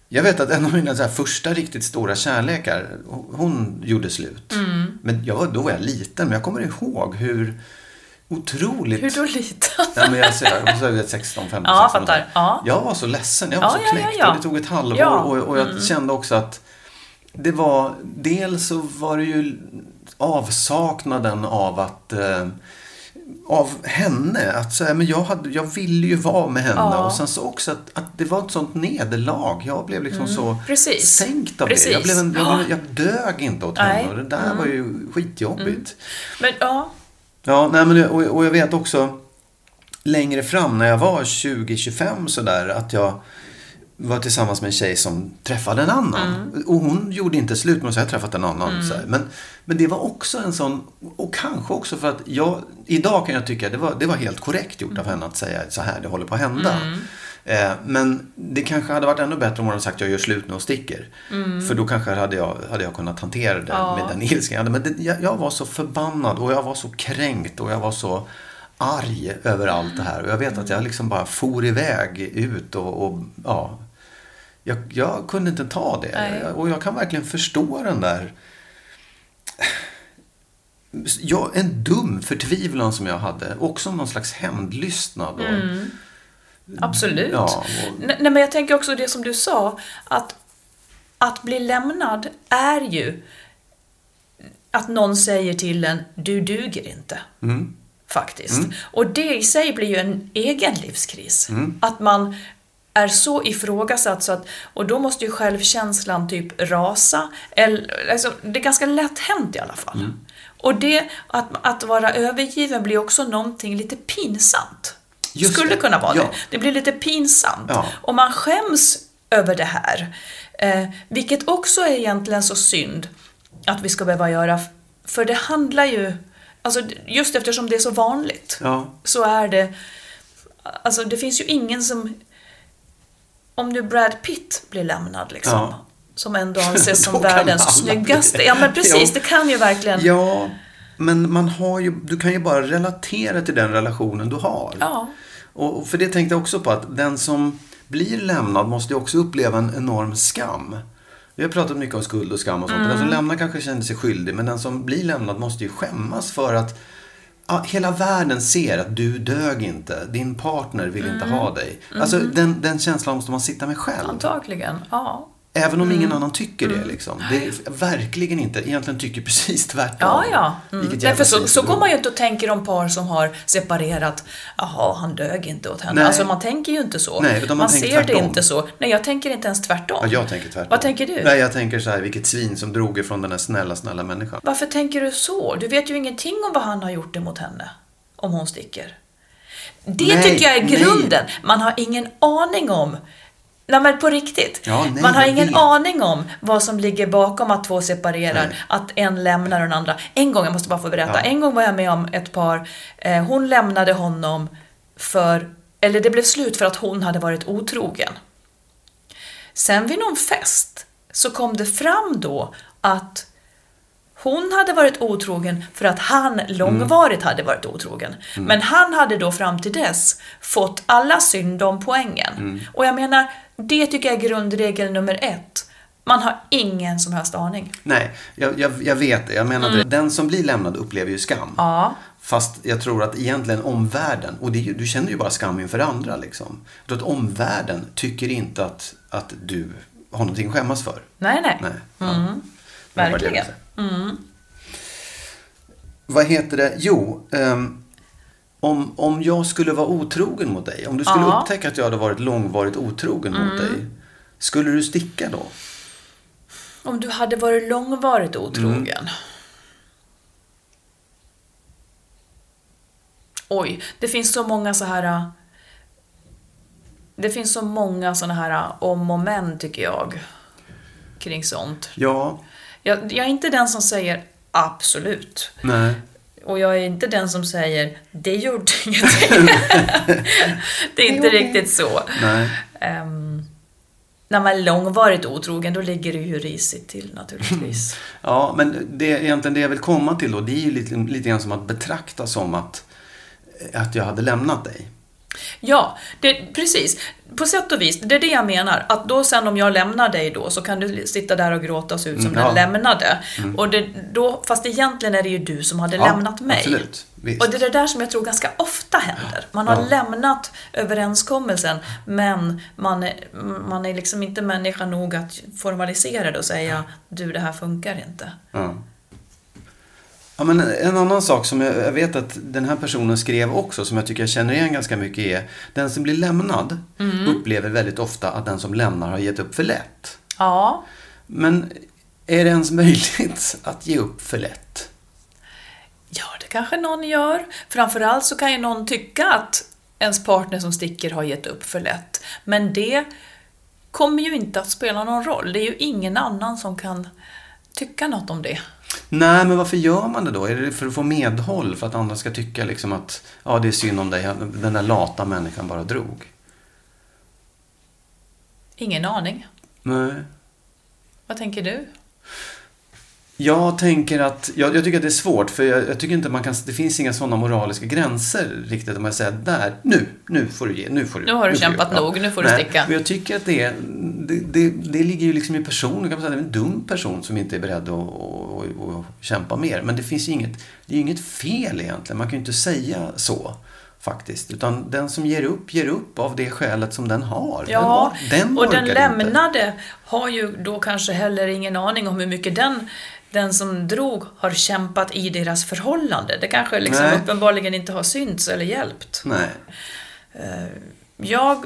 Jag vet att en av mina så första riktigt stora kärlekar, hon gjorde slut. Mm. Men jag då var jag liten, men jag kommer ihåg hur otroligt... Hur då liten? Ja, men jag så är det 16, 15, Ja, 16 fattar. Ja. Jag var så ledsen, jag var Ja, så knäckt ja. och det tog ett halvår och, och jag kände också att det var, dels så var det ju avsaknaden av att eh, av henne. Att säga, men jag, hade, jag ville ju vara med henne. Ja. Och sen så också att, att det var ett sånt nederlag. Jag blev liksom så Mm. Precis. sänkt av Precis. det. Jag, blev en, jag, jag dög inte åt Nej. Mm. henne. Och det där var ju skitjobbigt. Men ja, Ja, nej, men, och, och jag vet också längre fram när jag var 20-25 sådär att jag var tillsammans med en tjej som träffade en annan. Och hon gjorde inte slut med att säga jag träffat en annan. Så här. Men, men det var också en sån, och kanske också för att jag, idag kan jag tycka det var, det var helt korrekt gjort av henne att säga så här, det håller på att hända. Eh, men det kanske hade varit ännu bättre om hon hade sagt jag gör slut nu och sticker. För då kanske hade jag, hade jag kunnat hantera det Ja. med den ilskan jag hade. Men det, jag, jag var så förbannad och jag var så kränkt och jag var så arg över allt det här. Och jag vet att jag liksom bara for iväg ut och, och ja. Jag, jag kunde inte ta det. Nej. Och jag kan verkligen förstå den där Ja, en dum förtvivlan som jag hade. Också någon slags hämndlystnad. Och, Absolut. Ja, och- Nej, men jag tänker också det som du sa, att att bli lämnad är ju att någon säger till en, du duger inte. Faktiskt. Och det i sig blir ju en egen livskris. Att man är så ifrågasatt så att, och då måste ju självkänslan typ rasa. Eller, alltså, det är ganska lätt hänt i alla fall. Och det, att, att vara övergiven blir också någonting lite pinsamt. Just Skulle det. kunna vara Ja. det. Det blir lite pinsamt. Ja. Och man skäms över det här. Eh, vilket också är egentligen så synd att vi ska behöva göra. För det handlar ju, alltså just eftersom det är så vanligt, Ja. så är det, alltså det finns ju ingen som, om nu Brad Pitt blir lämnad liksom, Ja. som ändå anses som världens snyggaste. Ja men precis, Jo. det kan ju verkligen. Ja, men man har ju, du kan ju bara relatera till den relationen du har. Ja. Och för det tänkte jag också på att den som blir lämnad måste ju också uppleva en enorm skam. Vi har pratat mycket om skuld och skam och sånt. Den som lämnar kanske känner sig skyldig, men den som blir lämnad måste ju skämmas för att ja, hela världen ser att du dög inte. Din partner vill inte ha dig. Alltså den, den känslan måste man sitta med själv. Antagligen, ja. Även om ingen annan tycker det. Liksom. Det är verkligen inte. Egentligen tycker precis tvärtom. Ja, ja. Mm. Därför så, så går man ju inte och tänker om par som har separerat. Jaha, han dög inte åt henne. Nej. Alltså man tänker ju inte så. Nej, man tänker ser det tvärtom. inte så. Nej, jag tänker inte ens tvärtom. Ja, jag tänker tvärtom. Vad tänker du? Nej, jag tänker så här, vilket svin som drog ifrån den här snälla, snälla människan. Varför tänker du så? Du vet ju ingenting om vad han har gjort emot henne. Om hon sticker. Det Nej, tycker jag är nej. grunden. Man har ingen aning om Nej men på riktigt. Ja, nej, man har ingen vet. aning om vad som ligger bakom att två separerar, Nej. att en lämnar den andra. En gång, jag måste bara få berätta, Ja. en gång var jag med om ett par, eh, hon lämnade honom för, eller det blev slut för att hon hade varit otrogen. Sen vid någon fest så kom det fram då att hon hade varit otrogen för att han långvarigt hade varit otrogen. Men han hade då fram till dess fått alla syndom-poängen. Och jag menar, det tycker jag är grundregel nummer ett. Man har ingen som helst aning. Nej, jag, jag, jag vet det. Jag menar det. Den som blir lämnad upplever ju skam. Mm. Ja. Fast jag tror att egentligen omvärlden, och ju, du känner ju bara skam inför andra liksom. Jag tror att omvärlden tycker inte att, att du har någonting att skämmas för. Nej, nej. Nej. Ja. Jag verkligen. säga. Vad heter det? Jo, ehm, om, om jag skulle vara otrogen mot dig, om du skulle Ja. Mm. upptäcka att jag hade varit långvarigt otrogen mot dig, skulle du sticka då? Om du hade varit långvarigt otrogen. Oj, det finns så många så här... äh, Det finns så många såna här äh, om och men, tycker jag. Kring sånt. Ja, Jag, jag är inte den som säger absolut. nej. Och jag är inte den som säger det gjorde ingenting. det är inte riktigt så. Nej. Ehm, när man är långvarigt otrogen, då ligger det ju risigt till naturligtvis. Ja, men det, egentligen det jag vill komma till då, det är ju lite, lite grann som att betrakta som att, att jag hade lämnat dig. Ja, det, precis. På sätt och vis, det är det jag menar. Att då sen om jag lämnar dig då så kan du sitta där och gråta och se ut som Mm, ja. den lämnade. Och det, då, fast egentligen är det ju du som hade Ja, lämnat mig. absolut. Visst. Och det är det där som jag tror ganska ofta händer. Man har Ja. lämnat överenskommelsen men man är, man är liksom inte människa nog att formalisera det och säga du det här funkar inte. Ja. Men en annan sak som jag, vet att den här personen skrev också, som jag tycker jag känner igen ganska mycket är, den som blir lämnad upplever väldigt ofta att den som lämnar har gett upp för lätt. Ja, Men är det ens möjligt att ge upp för lätt? Ja, det kanske någon gör. Framförallt så kan ju någon tycka att ens partner som sticker har gett upp för lätt. Men det kommer ju inte att spela någon roll. Det är ju ingen annan som kan tycka något om det. Nej, men varför gör man det då? Är det för att få medhåll? För att andra ska tycka liksom att ja, det är synd om dig. Den där lata människan bara drog. Ingen aning. Nej. Vad tänker du? Jag tänker att, jag, jag tycker att det är svårt för jag, jag, tycker inte man kan, det finns inga sådana moraliska gränser riktigt. Om man säger där, nu, nu får du ge, nu får du. Nu har du får kämpat ja. nog, nu får du Nej, sticka. Men jag tycker att det, det, det, det ligger ju liksom i personen, kan man säga, det är en dum person som inte är beredd att, att, att, att kämpa mer. Men det finns ju inget, det är ju inget fel egentligen, man kan ju inte säga så. Faktiskt. Utan den som ger upp, ger upp av det skälet som den har. Ja, den, den och den lämnade inte. har ju då kanske heller ingen aning om hur mycket den, den som drog har kämpat i deras förhållande. Det kanske liksom Nej. uppenbarligen inte har synts eller hjälpt. Nej. Jag,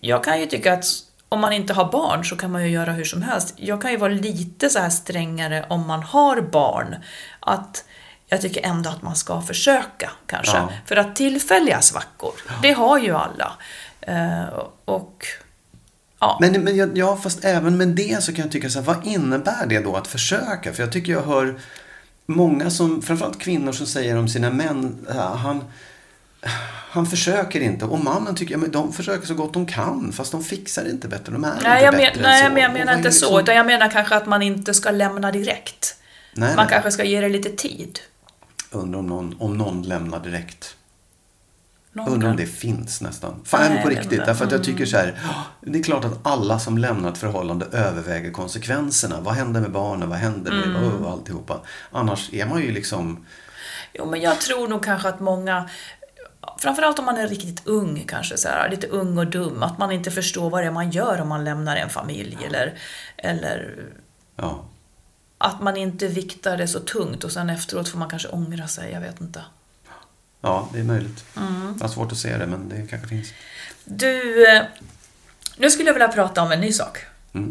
jag kan ju tycka att om man inte har barn så kan man ju göra hur som helst. Jag kan ju vara lite så här strängare om man har barn. Att jag tycker ändå att man ska försöka kanske. Ja. För att tillfälliga svackor, det har ju alla. Eh, och ja, Men, men jag- ja, fast även med det så kan jag tycka så här, vad innebär det då att försöka? För jag tycker jag hör många som, framförallt kvinnor som säger om sina män, ja, han, han försöker inte. Och mannen tycker, ja, men de försöker så gott de kan, fast de fixar det inte bättre. De är nej, inte jag, men, bättre än nej, så. jag menar inte så. Utan jag menar kanske att man inte ska lämna direkt. Nej, Man nej. kanske ska ge det lite tid. Undrar om någon, om någon lämnar direkt. Någon Undrar om det finns nästan. Fan, Nej, på riktigt. Därför att jag tycker så här. "Ja, Det är klart att alla som lämnar ett förhållande överväger konsekvenserna. Vad händer med barnen? Vad händer med Mm. och alltihopa? Annars är man ju liksom... Jo, men jag tror nog kanske att många, framförallt om man är riktigt ung kanske, så här, lite ung och dum, att man inte förstår vad det är man gör om man lämnar en familj eller, eller Ja. att man inte viktar det så tungt och sen efteråt får man kanske ångra sig, jag vet inte. Ja, det är möjligt. Mm. Jag har svårt att se det, men det kanske finns. Du, eh, nu skulle jag vilja prata om en ny sak.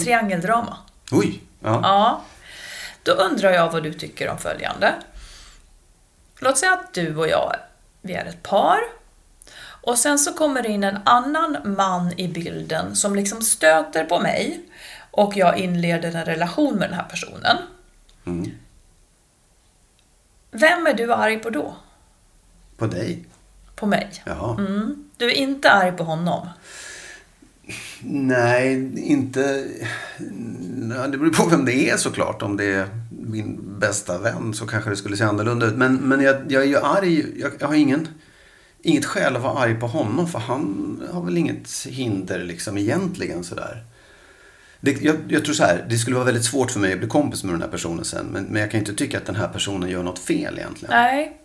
Triangeldrama. Oj! Ja. Ja. Då undrar jag vad du tycker om följande. Låt säga att du och jag, vi är ett par. Och sen så kommer det in en annan man i bilden som liksom stöter på mig. Och jag inleder en relation med den här personen. Mm. Vem är du arg på då? På dig. På mig? Ja. Mm. Du är inte arg på honom? Nej, inte... Det beror på vem det är såklart. Om det är min bästa vän så kanske det skulle se annorlunda ut. Men, men jag, jag är ju arg. Jag, jag har ingen, inget skäl att vara arg på honom. För han har väl inget hinder liksom egentligen sådär. Det, jag, jag tror så här, det skulle vara väldigt svårt för mig att bli kompis med den här personen sen. Men, men jag kan inte tycka att den här personen gör något fel egentligen. Nej.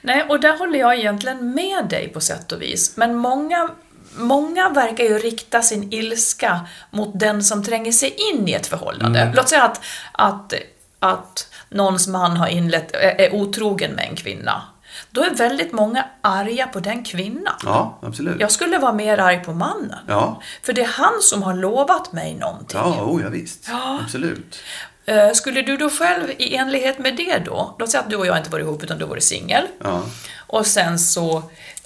Nej, och där håller jag egentligen med dig på sätt och vis. Men många, många verkar ju rikta sin ilska mot den som tränger sig in i ett förhållande. Låt säga att, att, att någons man har inlett, är otrogen med en kvinna. Då är väldigt många arga på den kvinnan. Ja, absolut. Jag skulle vara mer arg på mannen. Ja. För det är han som har lovat mig någonting. Ja, oh, ja visst. Absolut. Eh, Skulle du då själv i enlighet med det då, låt säga att du och jag inte var ihop utan du var singel. Ja. Och sen så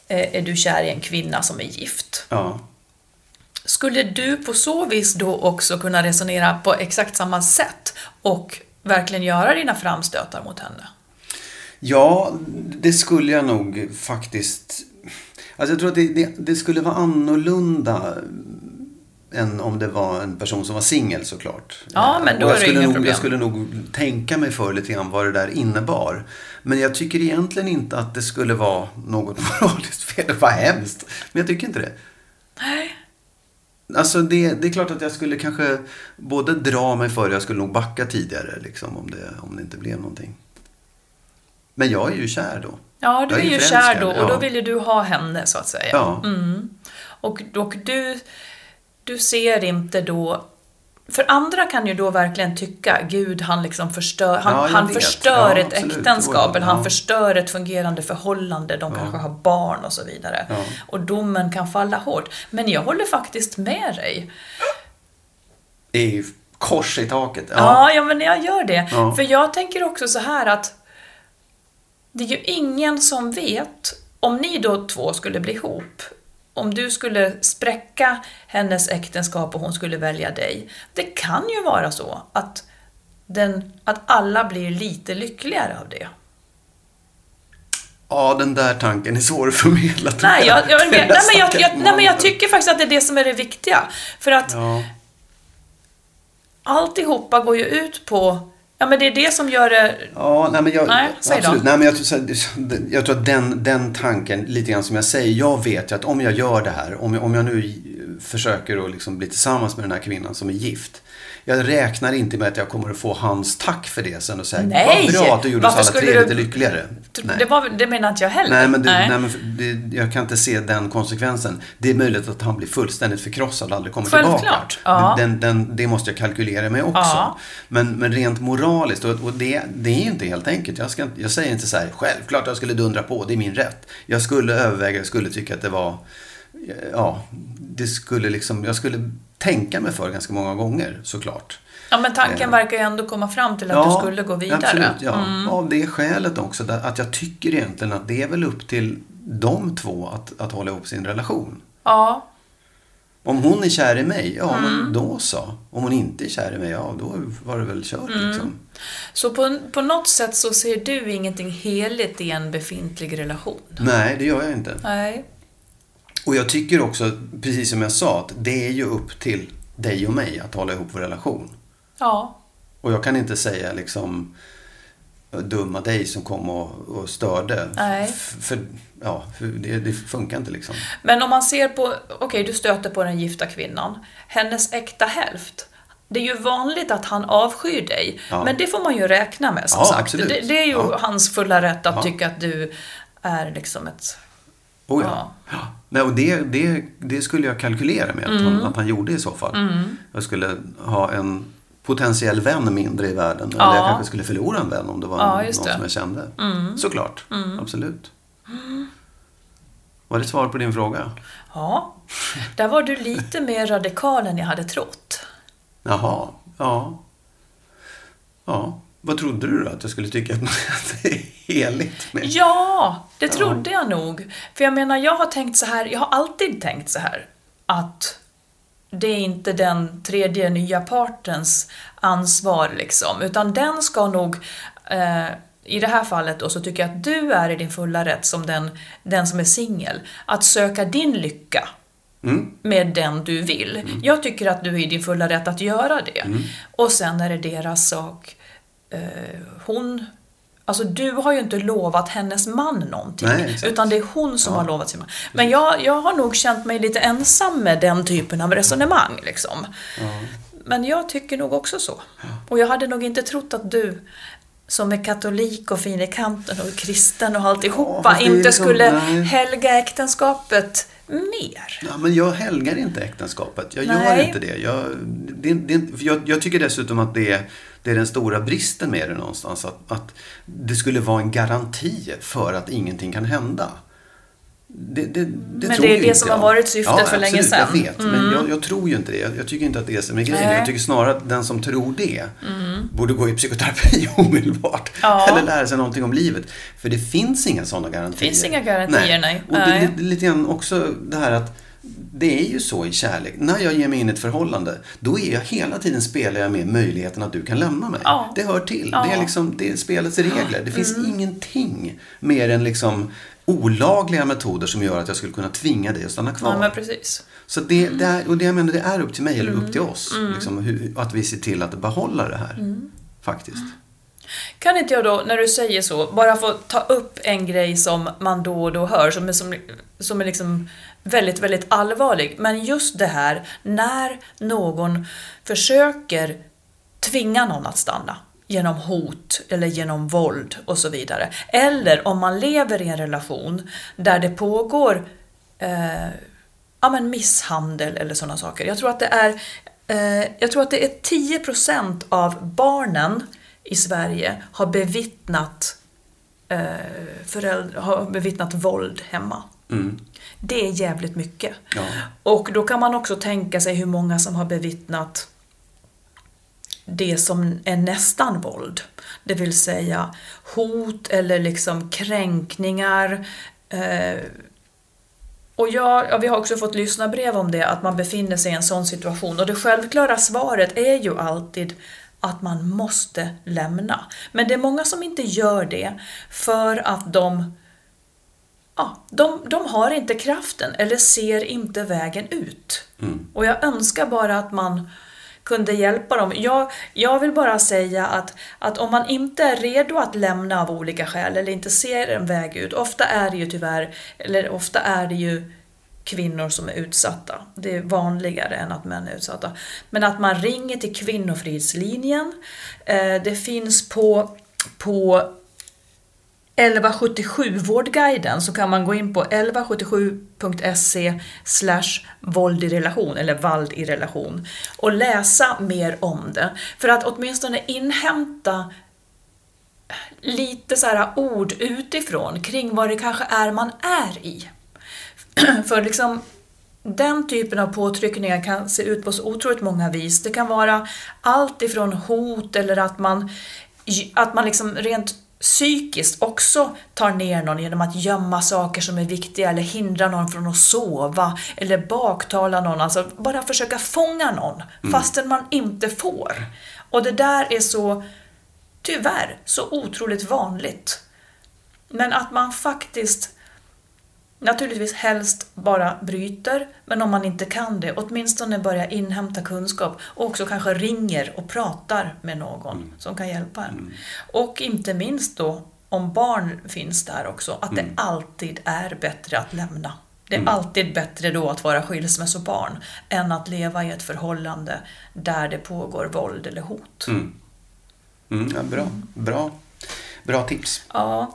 eh, är du kär i en kvinna som är gift. Ja. Skulle du på så vis då också kunna resonera på exakt samma sätt och verkligen göra dina framstötar mot henne? Ja, det skulle jag nog faktiskt. Alltså jag tror att det, det, det skulle vara annorlunda än om det var en person som var singel såklart. Ja, men då Och är jag det skulle inga nog, problem. Jag skulle nog tänka mig för lite grann vad det där innebar. Men jag tycker egentligen inte att det skulle vara något moraliskt fel. Det var hemskt. Men jag tycker inte det. Nej. Alltså det, det är klart att jag skulle kanske både dra mig för jag skulle nog backa tidigare liksom, om, det, om det inte blev någonting. Men jag är ju kär då. Ja, du Jag är ju kär då och då ja. vill ju du ha henne så att säga. Ja. Mm. Och, och du, du ser inte då... För andra kan ju då verkligen tycka, gud han liksom förstör, han, Ja, han förstör Ja, ett äktenskap, Ja. eller han förstör ett fungerande förhållande, de kanske har barn och så vidare. Och domen kan falla hårt. Men jag håller faktiskt med dig. I kors i taket. Ja, ja men jag gör det. För jag tänker också så här att det är ju ingen som vet, om ni då två skulle bli ihop, om du skulle spräcka hennes äktenskap och hon skulle välja dig. Det kan ju vara så att, den, att alla blir lite lyckligare av det. Ja, den där tanken är svår att förmedla. Nej, jag, jag, Den nej, men jag, jag, nej, men jag tycker faktiskt att det är det som är det viktiga. För att Ja. alltihopa går ju ut på... Ja, men det är det som gör det... Ja, nej men jag, Nej, säg då. absolut. Nej, men jag, tror, jag tror att den, den tanken, lite grann som jag säger, jag vet ju att om jag gör det här, om jag, om jag nu försöker att liksom bli tillsammans med den här kvinnan som är gift. Jag räknar inte med att jag kommer att få hans tack för det sen och säga Nej! vad bra att du gjorde oss alla tre du- lite lyckligare. Det, var, det menar inte jag heller. Nej, men, det, nej. men för- det, jag kan inte se den konsekvensen. Det är möjligt att han blir fullständigt förkrossad och aldrig kommer Självklart, tillbaka. ja. Den, den, det måste jag kalkylera med också. Ja. Men, men rent moraliskt, och, och det, det är ju inte helt enkelt. Jag, ska, jag säger inte så här, självklart jag skulle dundra på, det är min rätt. Jag skulle överväga, jag skulle tycka att det var, ja, det skulle liksom, jag skulle tänka mig för ganska många gånger såklart. Ja, men tanken Eh. verkar ju ändå komma fram till att du skulle gå vidare. Absolut, ja. Mm. Av det skälet också. Att jag tycker egentligen att det är väl upp till de två att, att hålla ihop sin relation. Ja, Om hon är kär i mig, ja Mm. men då så. Om hon inte är kär i mig, ja då var det väl kört Mm. liksom. så på, på något sätt så ser du ingenting heligt i en befintlig relation? Nej, det gör jag inte. Nej. Och jag tycker också, precis som jag sa, att det är ju upp till dig och mig att hålla ihop vår relation. Ja. Och jag kan inte säga liksom dumma dig som kom och, och störde. Nej. För, ja, för det, det funkar inte liksom. Men om man ser på, okej du stöter på den gifta kvinnan, hennes äkta hälft. Det är ju vanligt att han avskyr dig, Ja. men det får man ju räkna med som Ja, sagt. Det, det är ju Ja. hans fulla rätt att tycka att du är liksom ett... Oh ja. Ja. Nej, och det, det, det skulle jag kalkylera med att, Mm. han, att han gjorde i så fall. Jag skulle ha en potentiell vän mindre i världen. Ja. Eller jag kanske skulle förlora en vän om det var Ja, någon det. Mm. som jag kände. Såklart, absolut. Var det svar på din fråga? Ja, där var du lite mer radikal än jag hade trott. Jaha, ja. Ja, vad trodde du då? Att jag skulle tycka att det är heligt med? Ja, det trodde jag nog. För jag menar, jag har tänkt så här, jag har alltid tänkt så här, att det är inte den tredje nya partens ansvar liksom, utan den ska nog eh, i det här fallet då så tycker jag att du är i din fulla rätt som den, den som är singel, att söka din lycka med den du vill. Jag tycker att du är i din fulla rätt att göra det. Och sen är det deras sak. Eh, hon Alltså du har ju inte lovat hennes man någonting. Nej, utan det är hon som har lovat sin man. Men jag, jag har nog känt mig lite ensam med den typen av resonemang. Liksom. Men jag tycker nog också så. Och jag hade nog inte trott att du som är katolik och fin i kanten och kristen och alltihopa är inte liksom- skulle nej. helga äktenskapet mer. Ja, men jag helgar inte äktenskapet. Jag gör Nej. inte det. Jag, det, det jag, jag tycker dessutom att det är, det är den stora bristen med det någonstans. Att, att det skulle vara en garanti för att ingenting kan hända. Det, det, det Men det är det inte som jag. har varit syftet ja, för länge absolut, sedan. Mm. Jag vet, men jag, jag tror ju inte det. Jag, jag tycker inte att det är som är grejen. Nej. Jag tycker snarare att den som tror det borde gå i psykoterapi omedelbart. Mm. Ja. Eller lära sig någonting om livet. För det finns inga sådana garantier. finns inga garantier, nej. Och det, Nej. det, lite grann också det här att det är ju så i kärlek. När jag ger mig in i ett förhållande, då är jag hela tiden spelar jag med möjligheten att du kan lämna mig. Ja. Det hör till. Ja. Det är liksom det är spelets regler. Det finns ingenting mer än liksom olagliga metoder som gör att jag skulle kunna tvinga dig att stanna kvar. Ja, men precis. Så det, det, är, och det jag menar, det är upp till mig eller upp till oss. Liksom, hur, att vi ser till att behålla det här. Faktiskt. Kan inte jag då, när du säger så, bara få ta upp en grej som man då och då hör, som är, som, som är liksom väldigt, väldigt allvarlig. Men just det här, när någon försöker tvinga någon att stanna genom hot eller genom våld och så vidare. Eller om man lever i en relation där det pågår eh, ja, men misshandel eller sådana saker. Jag tror att det är, eh, jag tror att det är 10% av barnen i Sverige har bevittnat, eh, föräldrar, har bevittnat våld hemma. Det är jävligt mycket. Ja. Och då kan man också tänka sig hur många som har bevittnat det som är nästan våld. Det vill säga hot eller liksom kränkningar. Eh, Och jag, ja, vi har också fått lyssna brev om det, att man befinner sig i en sån situation. Och det självklara svaret är ju alltid att man måste lämna. Men det är många som inte gör det för att de, ja, de, de har inte kraften eller ser inte vägen ut. Och jag önskar bara att man kunde hjälpa dem. Jag, jag vill bara säga att, att om man inte är redo att lämna av olika skäl eller inte ser en väg ut, ofta är det ju tyvärr, eller ofta är det ju kvinnor som är utsatta. Det är vanligare än att män är utsatta. Men att man ringer till Kvinnofridslinjen. Eh, det finns på, på 1177 Vårdguiden så kan man gå in på 1177.se slash våld i relation eller vald i relation och läsa mer om det. För att åtminstone inhämta lite så här ord utifrån kring vad det kanske är man är i. För liksom den typen av påtryckningar kan se ut på så otroligt många vis. Det kan vara allt ifrån hot eller att man, att man liksom rent psykiskt också tar ner någon genom att gömma saker som är viktiga eller hindra någon från att sova eller baktala någon, alltså bara försöka fånga någon fastän man inte får. Och det där är så, tyvärr, så otroligt vanligt. Men att man faktiskt Naturligtvis helst bara bryter, men om man inte kan det, åtminstone börja inhämta kunskap och också kanske ringer och pratar med någon som kan hjälpa en. Och inte minst då, om barn finns där också, att det alltid är bättre att lämna. Det är alltid bättre då att vara skilsmässobarn än att leva i ett förhållande där det pågår våld eller hot. Mm, ja, bra. bra. Bra tips. Ja.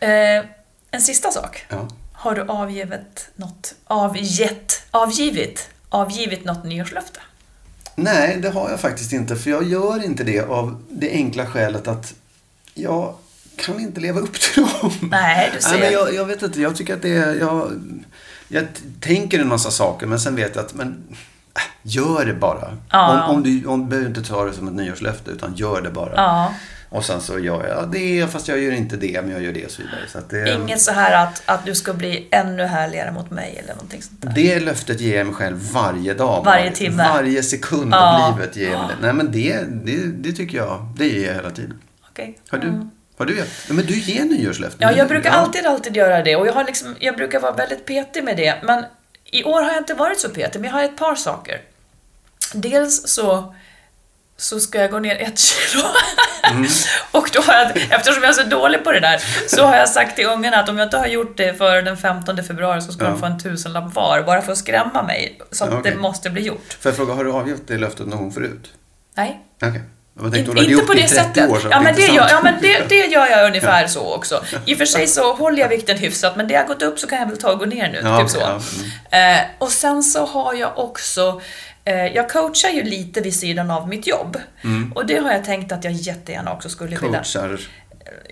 Eh, en sista sak. Ja. Har du avgivit något, avgett, avgivit, avgivit något nyårslöfte? Nej, det har jag faktiskt inte. För jag gör inte det av det enkla skälet att jag kan inte leva upp till dem. Nej, du ser. men jag, jag vet inte. Jag tycker att det är... Jag, jag tänker en massa saker men sen vet jag att men, äh, gör det bara. Ja. Om, om du, om du behöver inte ta det som ett nyårslöfte utan gör det bara. Ja. Och sen så gör jag det fast jag gör inte det men jag gör det och så vidare. Så det, Inget så här att, att du ska bli ännu härligare mot mig eller någonting sånt där. Det löftet ger jag mig själv varje dag. Varje timme. Varje sekund Ja. av livet ger jag mig det. Nej men det, det, det tycker jag, det ger jag hela tiden. Okej. Har du, har du gett? Men du ger nyårslöften. Ja, jag brukar alltid, alltid göra det och jag, har liksom, jag brukar vara väldigt petig med det. Men i år har jag inte varit så petig, men jag har ett par saker. Dels så, så ska jag gå ner ett kilo. och då har jag, eftersom jag är så dålig på det där, så har jag sagt till ungarna att om jag inte har gjort det för den 15 februari så ska Ja. de få en tusenlapp var, bara för att skrämma mig. Så att Ja, okej. det måste bli gjort. Får jag fråga, har du avgett det löftet någon gång förut? Nej. Jag tänkte, Inte, på det i det 30 sättet. år, ja, men det, gör, ja, men det, det gör jag ungefär så också. I och för sig så håller jag vikten hyfsat, men det har gått upp så kan jag väl ta och gå ner nu. Ja, typ så. ja, mm. Eh, och sen så har jag också jag coachar ju lite vid sidan av mitt jobb. Och det har jag tänkt att jag jättegärna också skulle vilja... Coachar.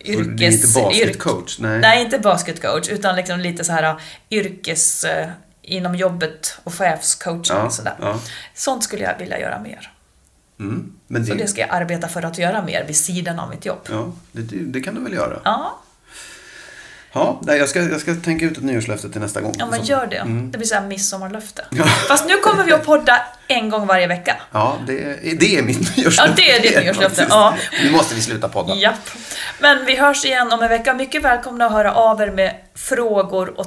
Yrkes, Du är inte basketcoach? Nej. Nej, inte basketcoach, utan liksom lite så här uh, yrkes... eh, inom jobbet och chefscoaching Ja, och sådär. ja. Sånt skulle jag vilja göra mer. Mm. Men Så det, det ska jag arbeta för att göra mer vid sidan av mitt jobb. ja, det, det kan du väl göra? Ja, Ja, jag, ska, jag ska tänka ut ett nyårslöfte till nästa gång. ja men Så. gör det. Det blir såhär midsommarlöfte. Fast nu kommer vi att podda en gång varje vecka. Ja, det, är- det är mitt nyårslöfte. Ja, det är ditt nyårslöfte, ja. Nu måste vi sluta podda. Japp. Men vi hörs igen om en vecka. Mycket välkomna att höra av er med frågor och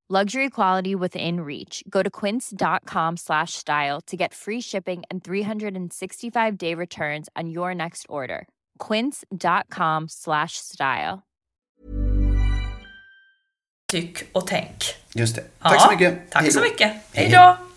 Luxury quality within reach. Go to quince.com slash style to get free shipping and 365 day returns on your next order. Quince.com slash style. Tyck och tänk. Just det. Tack Ja, så mycket. Tack Hej så mycket. Hej Hej. då!